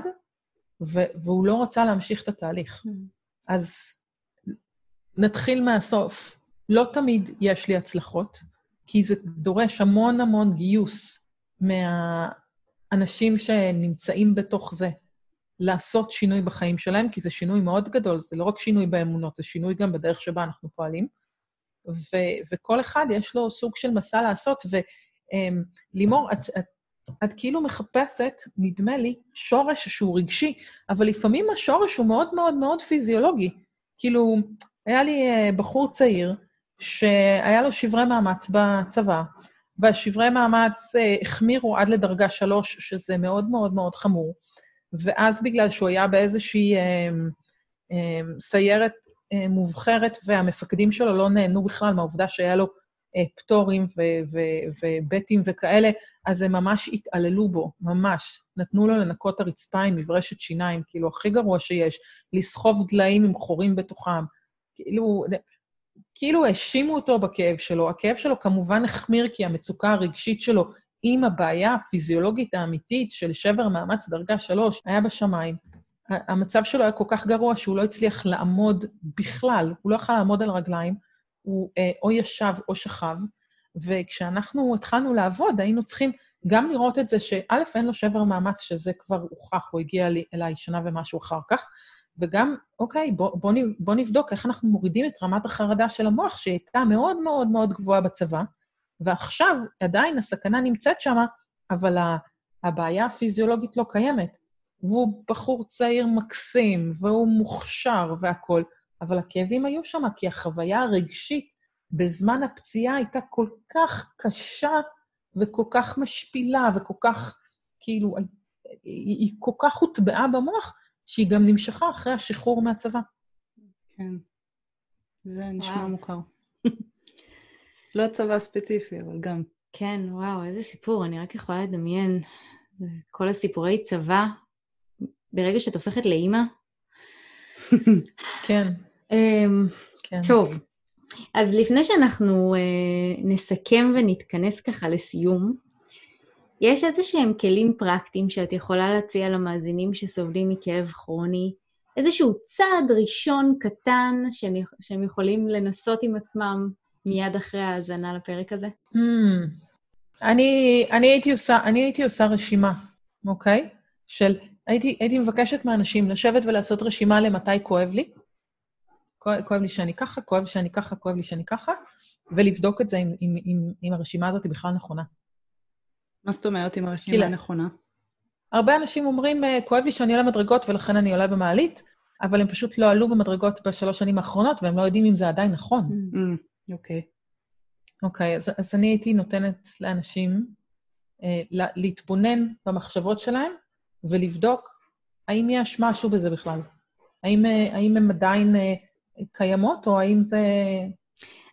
ו- והוא לא רצה להמשיך את התהליך. Mm. אז נתחיל מהסוף. לא תמיד יש לי הצלחות, כי זה דורש המון המון גיוס מהאנשים שנמצאים בתוך זה, לעשות שינוי בחיים שלהם, כי זה שינוי מאוד גדול, זה לא רק שינוי באמונות, זה שינוי גם בדרך שבה אנחנו פועלים. ו- וכל אחד יש לו סוג של מסע לעשות, ולימור, את, את, את כאילו מחפשת, נדמה לי, שורש שהוא רגשי, אבל לפעמים השורש הוא מאוד מאוד מאוד פיזיולוגי. כאילו, היה לי אה, בחור צעיר שהיה לו שברי מאמץ בצבא, והשברי מאמץ אה, החמירו עד לדרגה שלוש, שזה מאוד מאוד מאוד חמור. ואז בגלל שהוא היה באיזושהי אה, אה, סיירת אה, מובחרת, והמפקדים שלו לא נהנו בכלל מהעובדה שהיה לו אה, פטורים ובטים וכאלה, אז הם ממש התעללו בו, ממש. נתנו לו לנקות הרצפה עם מברשת שיניים, כאילו, הכי גרוע שיש, לסחוב דליים עם חורים בתוכם. כאילו, כאילו האשימו אותו בכאב שלו. הכאב שלו כמובן החמיר כי המצוקה הרגשית שלו עם הבעיה הפיזיולוגית האמיתית של שבר מאמץ דרגה שלוש היה בשמיים. המצב שלו היה כל כך גרוע שהוא לא הצליח לעמוד בכלל, הוא לא יכול לעמוד על רגליים, הוא אה, או ישב או שכב, וכשאנחנו התחלנו לעבוד, היינו צריכים גם לראות את זה שא', אין לו שבר מאמץ, שזה כבר הוכח, הוא הגיע אליי שנה ומשהו אחר כך, וגם, אוקיי, בוא, בוא, בוא נבדוק איך אנחנו מורידים את רמת החרדה של המוח, שהייתה מאוד מאוד מאוד גבוהה בצבא, ועכשיו עדיין הסכנה נמצאת שם, אבל הבעיה הפיזיולוגית לא קיימת. והוא בחור צעיר מקסים, והוא מוכשר והכול, אבל הכאבים היו שם, כי החוויה הרגשית בזמן הפציעה הייתה כל כך קשה וכל כך משפילה וכל כך, כאילו, היא, היא כל כך הוטבעה במוח, שהיא גם נמשכה אחרי השחרור מהצבא. כן. זה נשמע וואו. מוכר. [LAUGHS] לא צבא ספציפי, אבל גם. כן, וואו, איזה סיפור, אני רק יכולה לדמיין. כל הסיפורי צבא, ברגע שאת הופכת לאימא. [LAUGHS] כן, אמ, כן. טוב, אז לפני שאנחנו אה, נסכם ונתכנס ככה לסיום, יש איזה שהם כלים פרקטיים שאת יכולה להציע למאזינים שסובלים מכאב כרוני, איזשהו צעד ראשון קטן שהם, שהם יכולים לנסות עם עצמם מיד אחרי ההאזנה לפרק הזה? Hmm. אני, אני, הייתי עושה, אני הייתי עושה רשימה, אוקיי? של, הייתי, הייתי מבקשת מאנשים לשבת ולעשות רשימה למתי כואב לי. כואב, כואב לי שאני ככה, כואב לי שאני ככה, כואב לי שאני ככה, ולבדוק את זה אם הרשימה הזאת היא בכלל נכונה. מה זאת אומרת עם הרשימה כאילו- הנכונה? הרבה אנשים אומרים, "אה, כואב לי שאני עולה מדרגות ולכן אני עולה במעלית, אבל הם פשוט לא עלו במדרגות בשלוש שנים האחרונות, והם לא יודעים אם זה עדיין נכון. אמ, אוקיי. אוקיי, אז, אז אני הייתי נותנת לאנשים אה, לה, להתבונן במחשבות שלהם ולבדוק האם יש משהו בזה בכלל. האם, אה, האם הן עדיין אה, קיימות, או האם זה...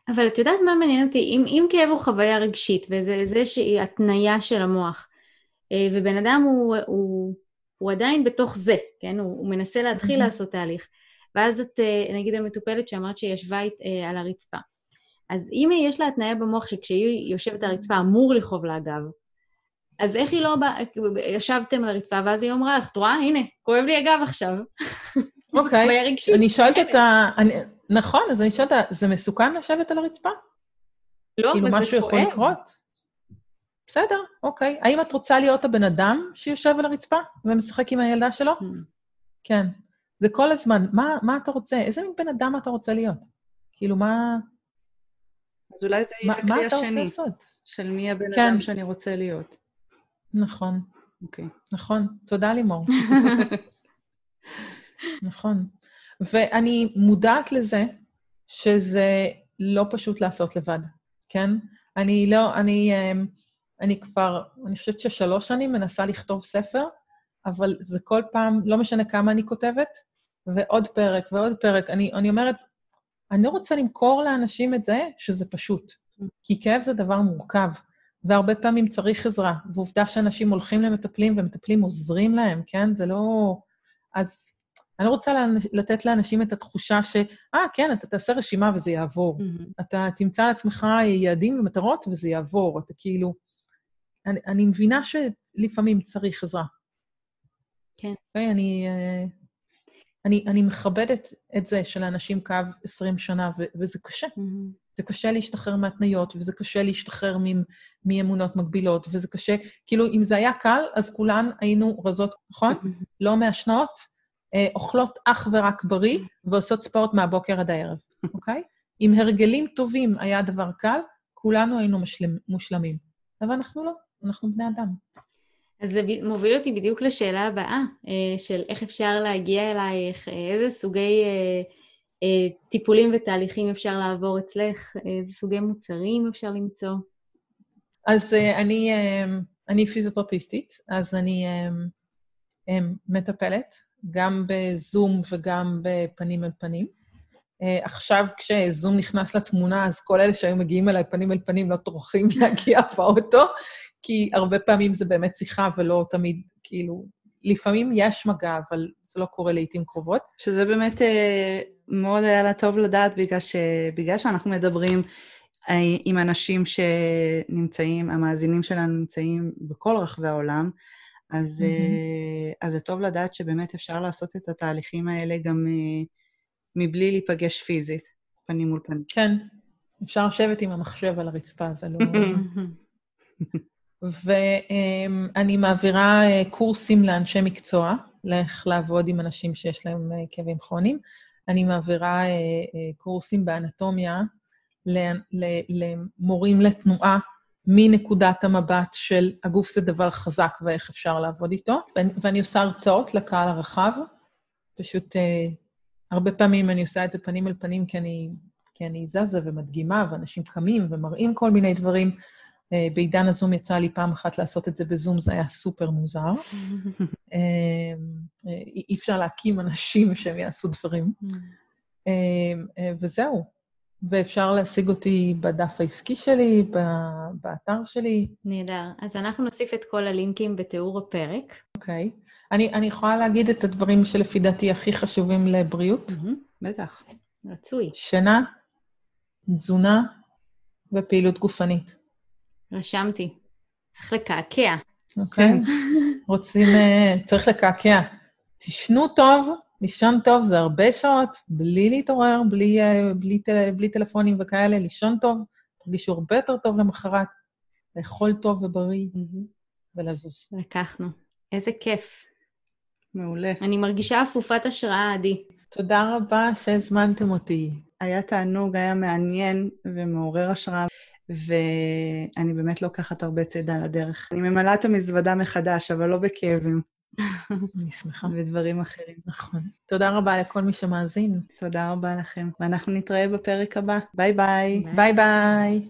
אבל את יודעת מה מעניין אותי? אם, אם כאב הוא חוויה רגשית, וזה איזושהי התניה של המוח, אה, ובן אדם הוא, הוא, הוא עדיין בתוך זה, כן? הוא, הוא מנסה להתחיל מהמם. לעשות תהליך. ואז את, אה, נגיד המטופלת שאמרת שהיא ישבה אית- אה, על הרצפה. אז אם יש לה התניה במוח שכשהיא יושבת על הרצפה אמור לכאוב לה הגב, אז איך היא לא באה, ישבתם על הרצפה, ואז היא אמרה לך, את רואה? הנה, כואב לי הגב עכשיו. אוקיי. אני שואלת אותה... אני, נכון, אז אני שואלת זה מסוכן לשבת על הרצפה? לא, כאילו, אבל זה משהו יכול כואב. לקרות? בסדר, אוקיי. האם את רוצה להיות הבן אדם שיושב על הרצפה ומשחק עם הילדה שלו? Mm. כן. זה כל הזמן, מה, מה אתה רוצה? איזה מין בן אדם אתה רוצה להיות? כאילו, מה, אז אולי זה יהיה מה הכלי אתה רוצה השני, לעשות? של מי הבן כן. אדם שאני רוצה להיות. נכון, אוקיי. נכון. תודה, לימור. [LAUGHS] נכון. ואני מודעת לזה שזה לא פשוט לעשות לבד, כן? אני לא, אני, אמ, אני כבר, אני חושבת ששלוש שנים מנסה לכתוב ספר, אבל זה כל פעם, לא משנה כמה אני כותבת, ועוד פרק ועוד פרק. אני, אני אומרת, אני לא רוצה למכור לאנשים את זה שזה פשוט, כי כאב זה דבר מורכב, והרבה פעמים צריך עזרה, ועובדה שאנשים הולכים למטפלים ומטפלים עוזרים להם, כן? זה לא... אז אני לא רוצה לתת לאנשים את התחושה ש, אה, כן, אתה תעשה רשימה וזה יעבור. מהמם. אתה תמצא לעצמך יעדים ומטרות וזה יעבור. אתה כאילו... אני, אני מבינה שלפעמים צריך עזרה. כן. אוקיי? אני, אה, אני, אני מכבדת את זה שלאנשים כאב 20 שנה, ו, וזה קשה. מהמם. זה קשה להשתחרר מהתניות, וזה קשה להשתחרר מאמונות מגבילות, וזה קשה... כאילו, אם זה היה קל, אז כולן היינו רזות, נכון? לא מעשנות, אה, אוכלות אך ורק בריא, ועושות ספורט מהבוקר עד הערב, אוקיי? אם הרגלים טובים היה דבר קל, כולנו היינו משלם, מושלמים. אבל אנחנו לא, אנחנו בני אדם. אז זה מוביל אותי בדיוק לשאלה הבאה, אה, של איך אפשר להגיע אלייך, אה, איזה סוגי אה, אה, טיפולים ותהליכים אפשר לעבור אצלך, איזה סוגי מוצרים אפשר למצוא. אז uh, אני, um, אני פיזיותרפיסטית, אז אני um, um, מטפלת, גם בזום וגם בפנים אל פנים. Uh, עכשיו, כשזום נכנס לתמונה, אז כל אלה שהיו מגיעים אליי פנים אל פנים לא טורחים [LAUGHS] להגיע באוטו, כי הרבה פעמים זה באמת שיחה ולא תמיד, כאילו, לפעמים יש מגע, אבל זה לא קורה לעיתים קרובות. שזה באמת אה, מאוד היה לה טוב לדעת, בגלל, ש... בגלל שאנחנו מדברים אה, עם אנשים שנמצאים, המאזינים שלנו נמצאים בכל רחבי העולם, אז, אה, אז זה טוב לדעת שבאמת אפשר לעשות את התהליכים האלה גם אה, מבלי להיפגש פיזית, פנים מול פנים. כן, אפשר לשבת עם המחשב על הרצפה, זה לא... [LAUGHS] ואני מעבירה אה, קורסים לאנשי מקצוע, לאיך לעבוד עם אנשים שיש להם כאבים כרוניים. אני מעבירה קורסים באנטומיה למורים לתנועה מנקודת המבט של הגוף זה דבר חזק ואיך אפשר לעבוד איתו. ואני, ואני עושה הרצאות לקהל הרחב. פשוט אה, הרבה פעמים אני עושה את זה פנים אל פנים כי אני, כי אני זזה ומדגימה, ואנשים קמים ומראים כל מיני דברים. אה, בעידן הזום יצא לי פעם אחת לעשות את זה בזום, זה היה סופר מוזר. [LAUGHS] אה, אה, אי אפשר להקים אנשים שהם יעשו דברים. אה, אה, וזהו. ואפשר להשיג אותי בדף העסקי שלי, ב- באתר שלי. נהדר. אז אנחנו נוסיף את כל הלינקים בתיאור הפרק. אוקיי. אני, אני יכולה להגיד את הדברים שלפי דעתי הכי חשובים לבריאות. בטח. רצוי. שינה, תזונה ופעילות גופנית. רשמתי. צריך לקעקע. אוקיי? רוצים, אה, צריך לקעקע. תישנו טוב, לישון טוב זה הרבה שעות, בלי להתעורר, בלי, אה, בלי, טל, בלי טלפונים וכאלה, לישון טוב, תרגישו הרבה יותר טוב למחרת, לאכול טוב ובריא ולזוז. לקחנו. איזה כיף. מעולה. אני מרגישה אפופת השראה, עדי. תודה רבה שהזמנתם אותי. היה תענוג, היה מעניין ומעורר השראה, ואני באמת לוקחת הרבה צידה לדרך. אני ממלאה את המזוודה מחדש, אבל לא בכאבים אני שמחה. ודברים אחרים. נכון. תודה רבה לכל מי שמאזין. תודה רבה לכם, ואנחנו נתראה בפרק הבא. ביי ביי. ביי ביי.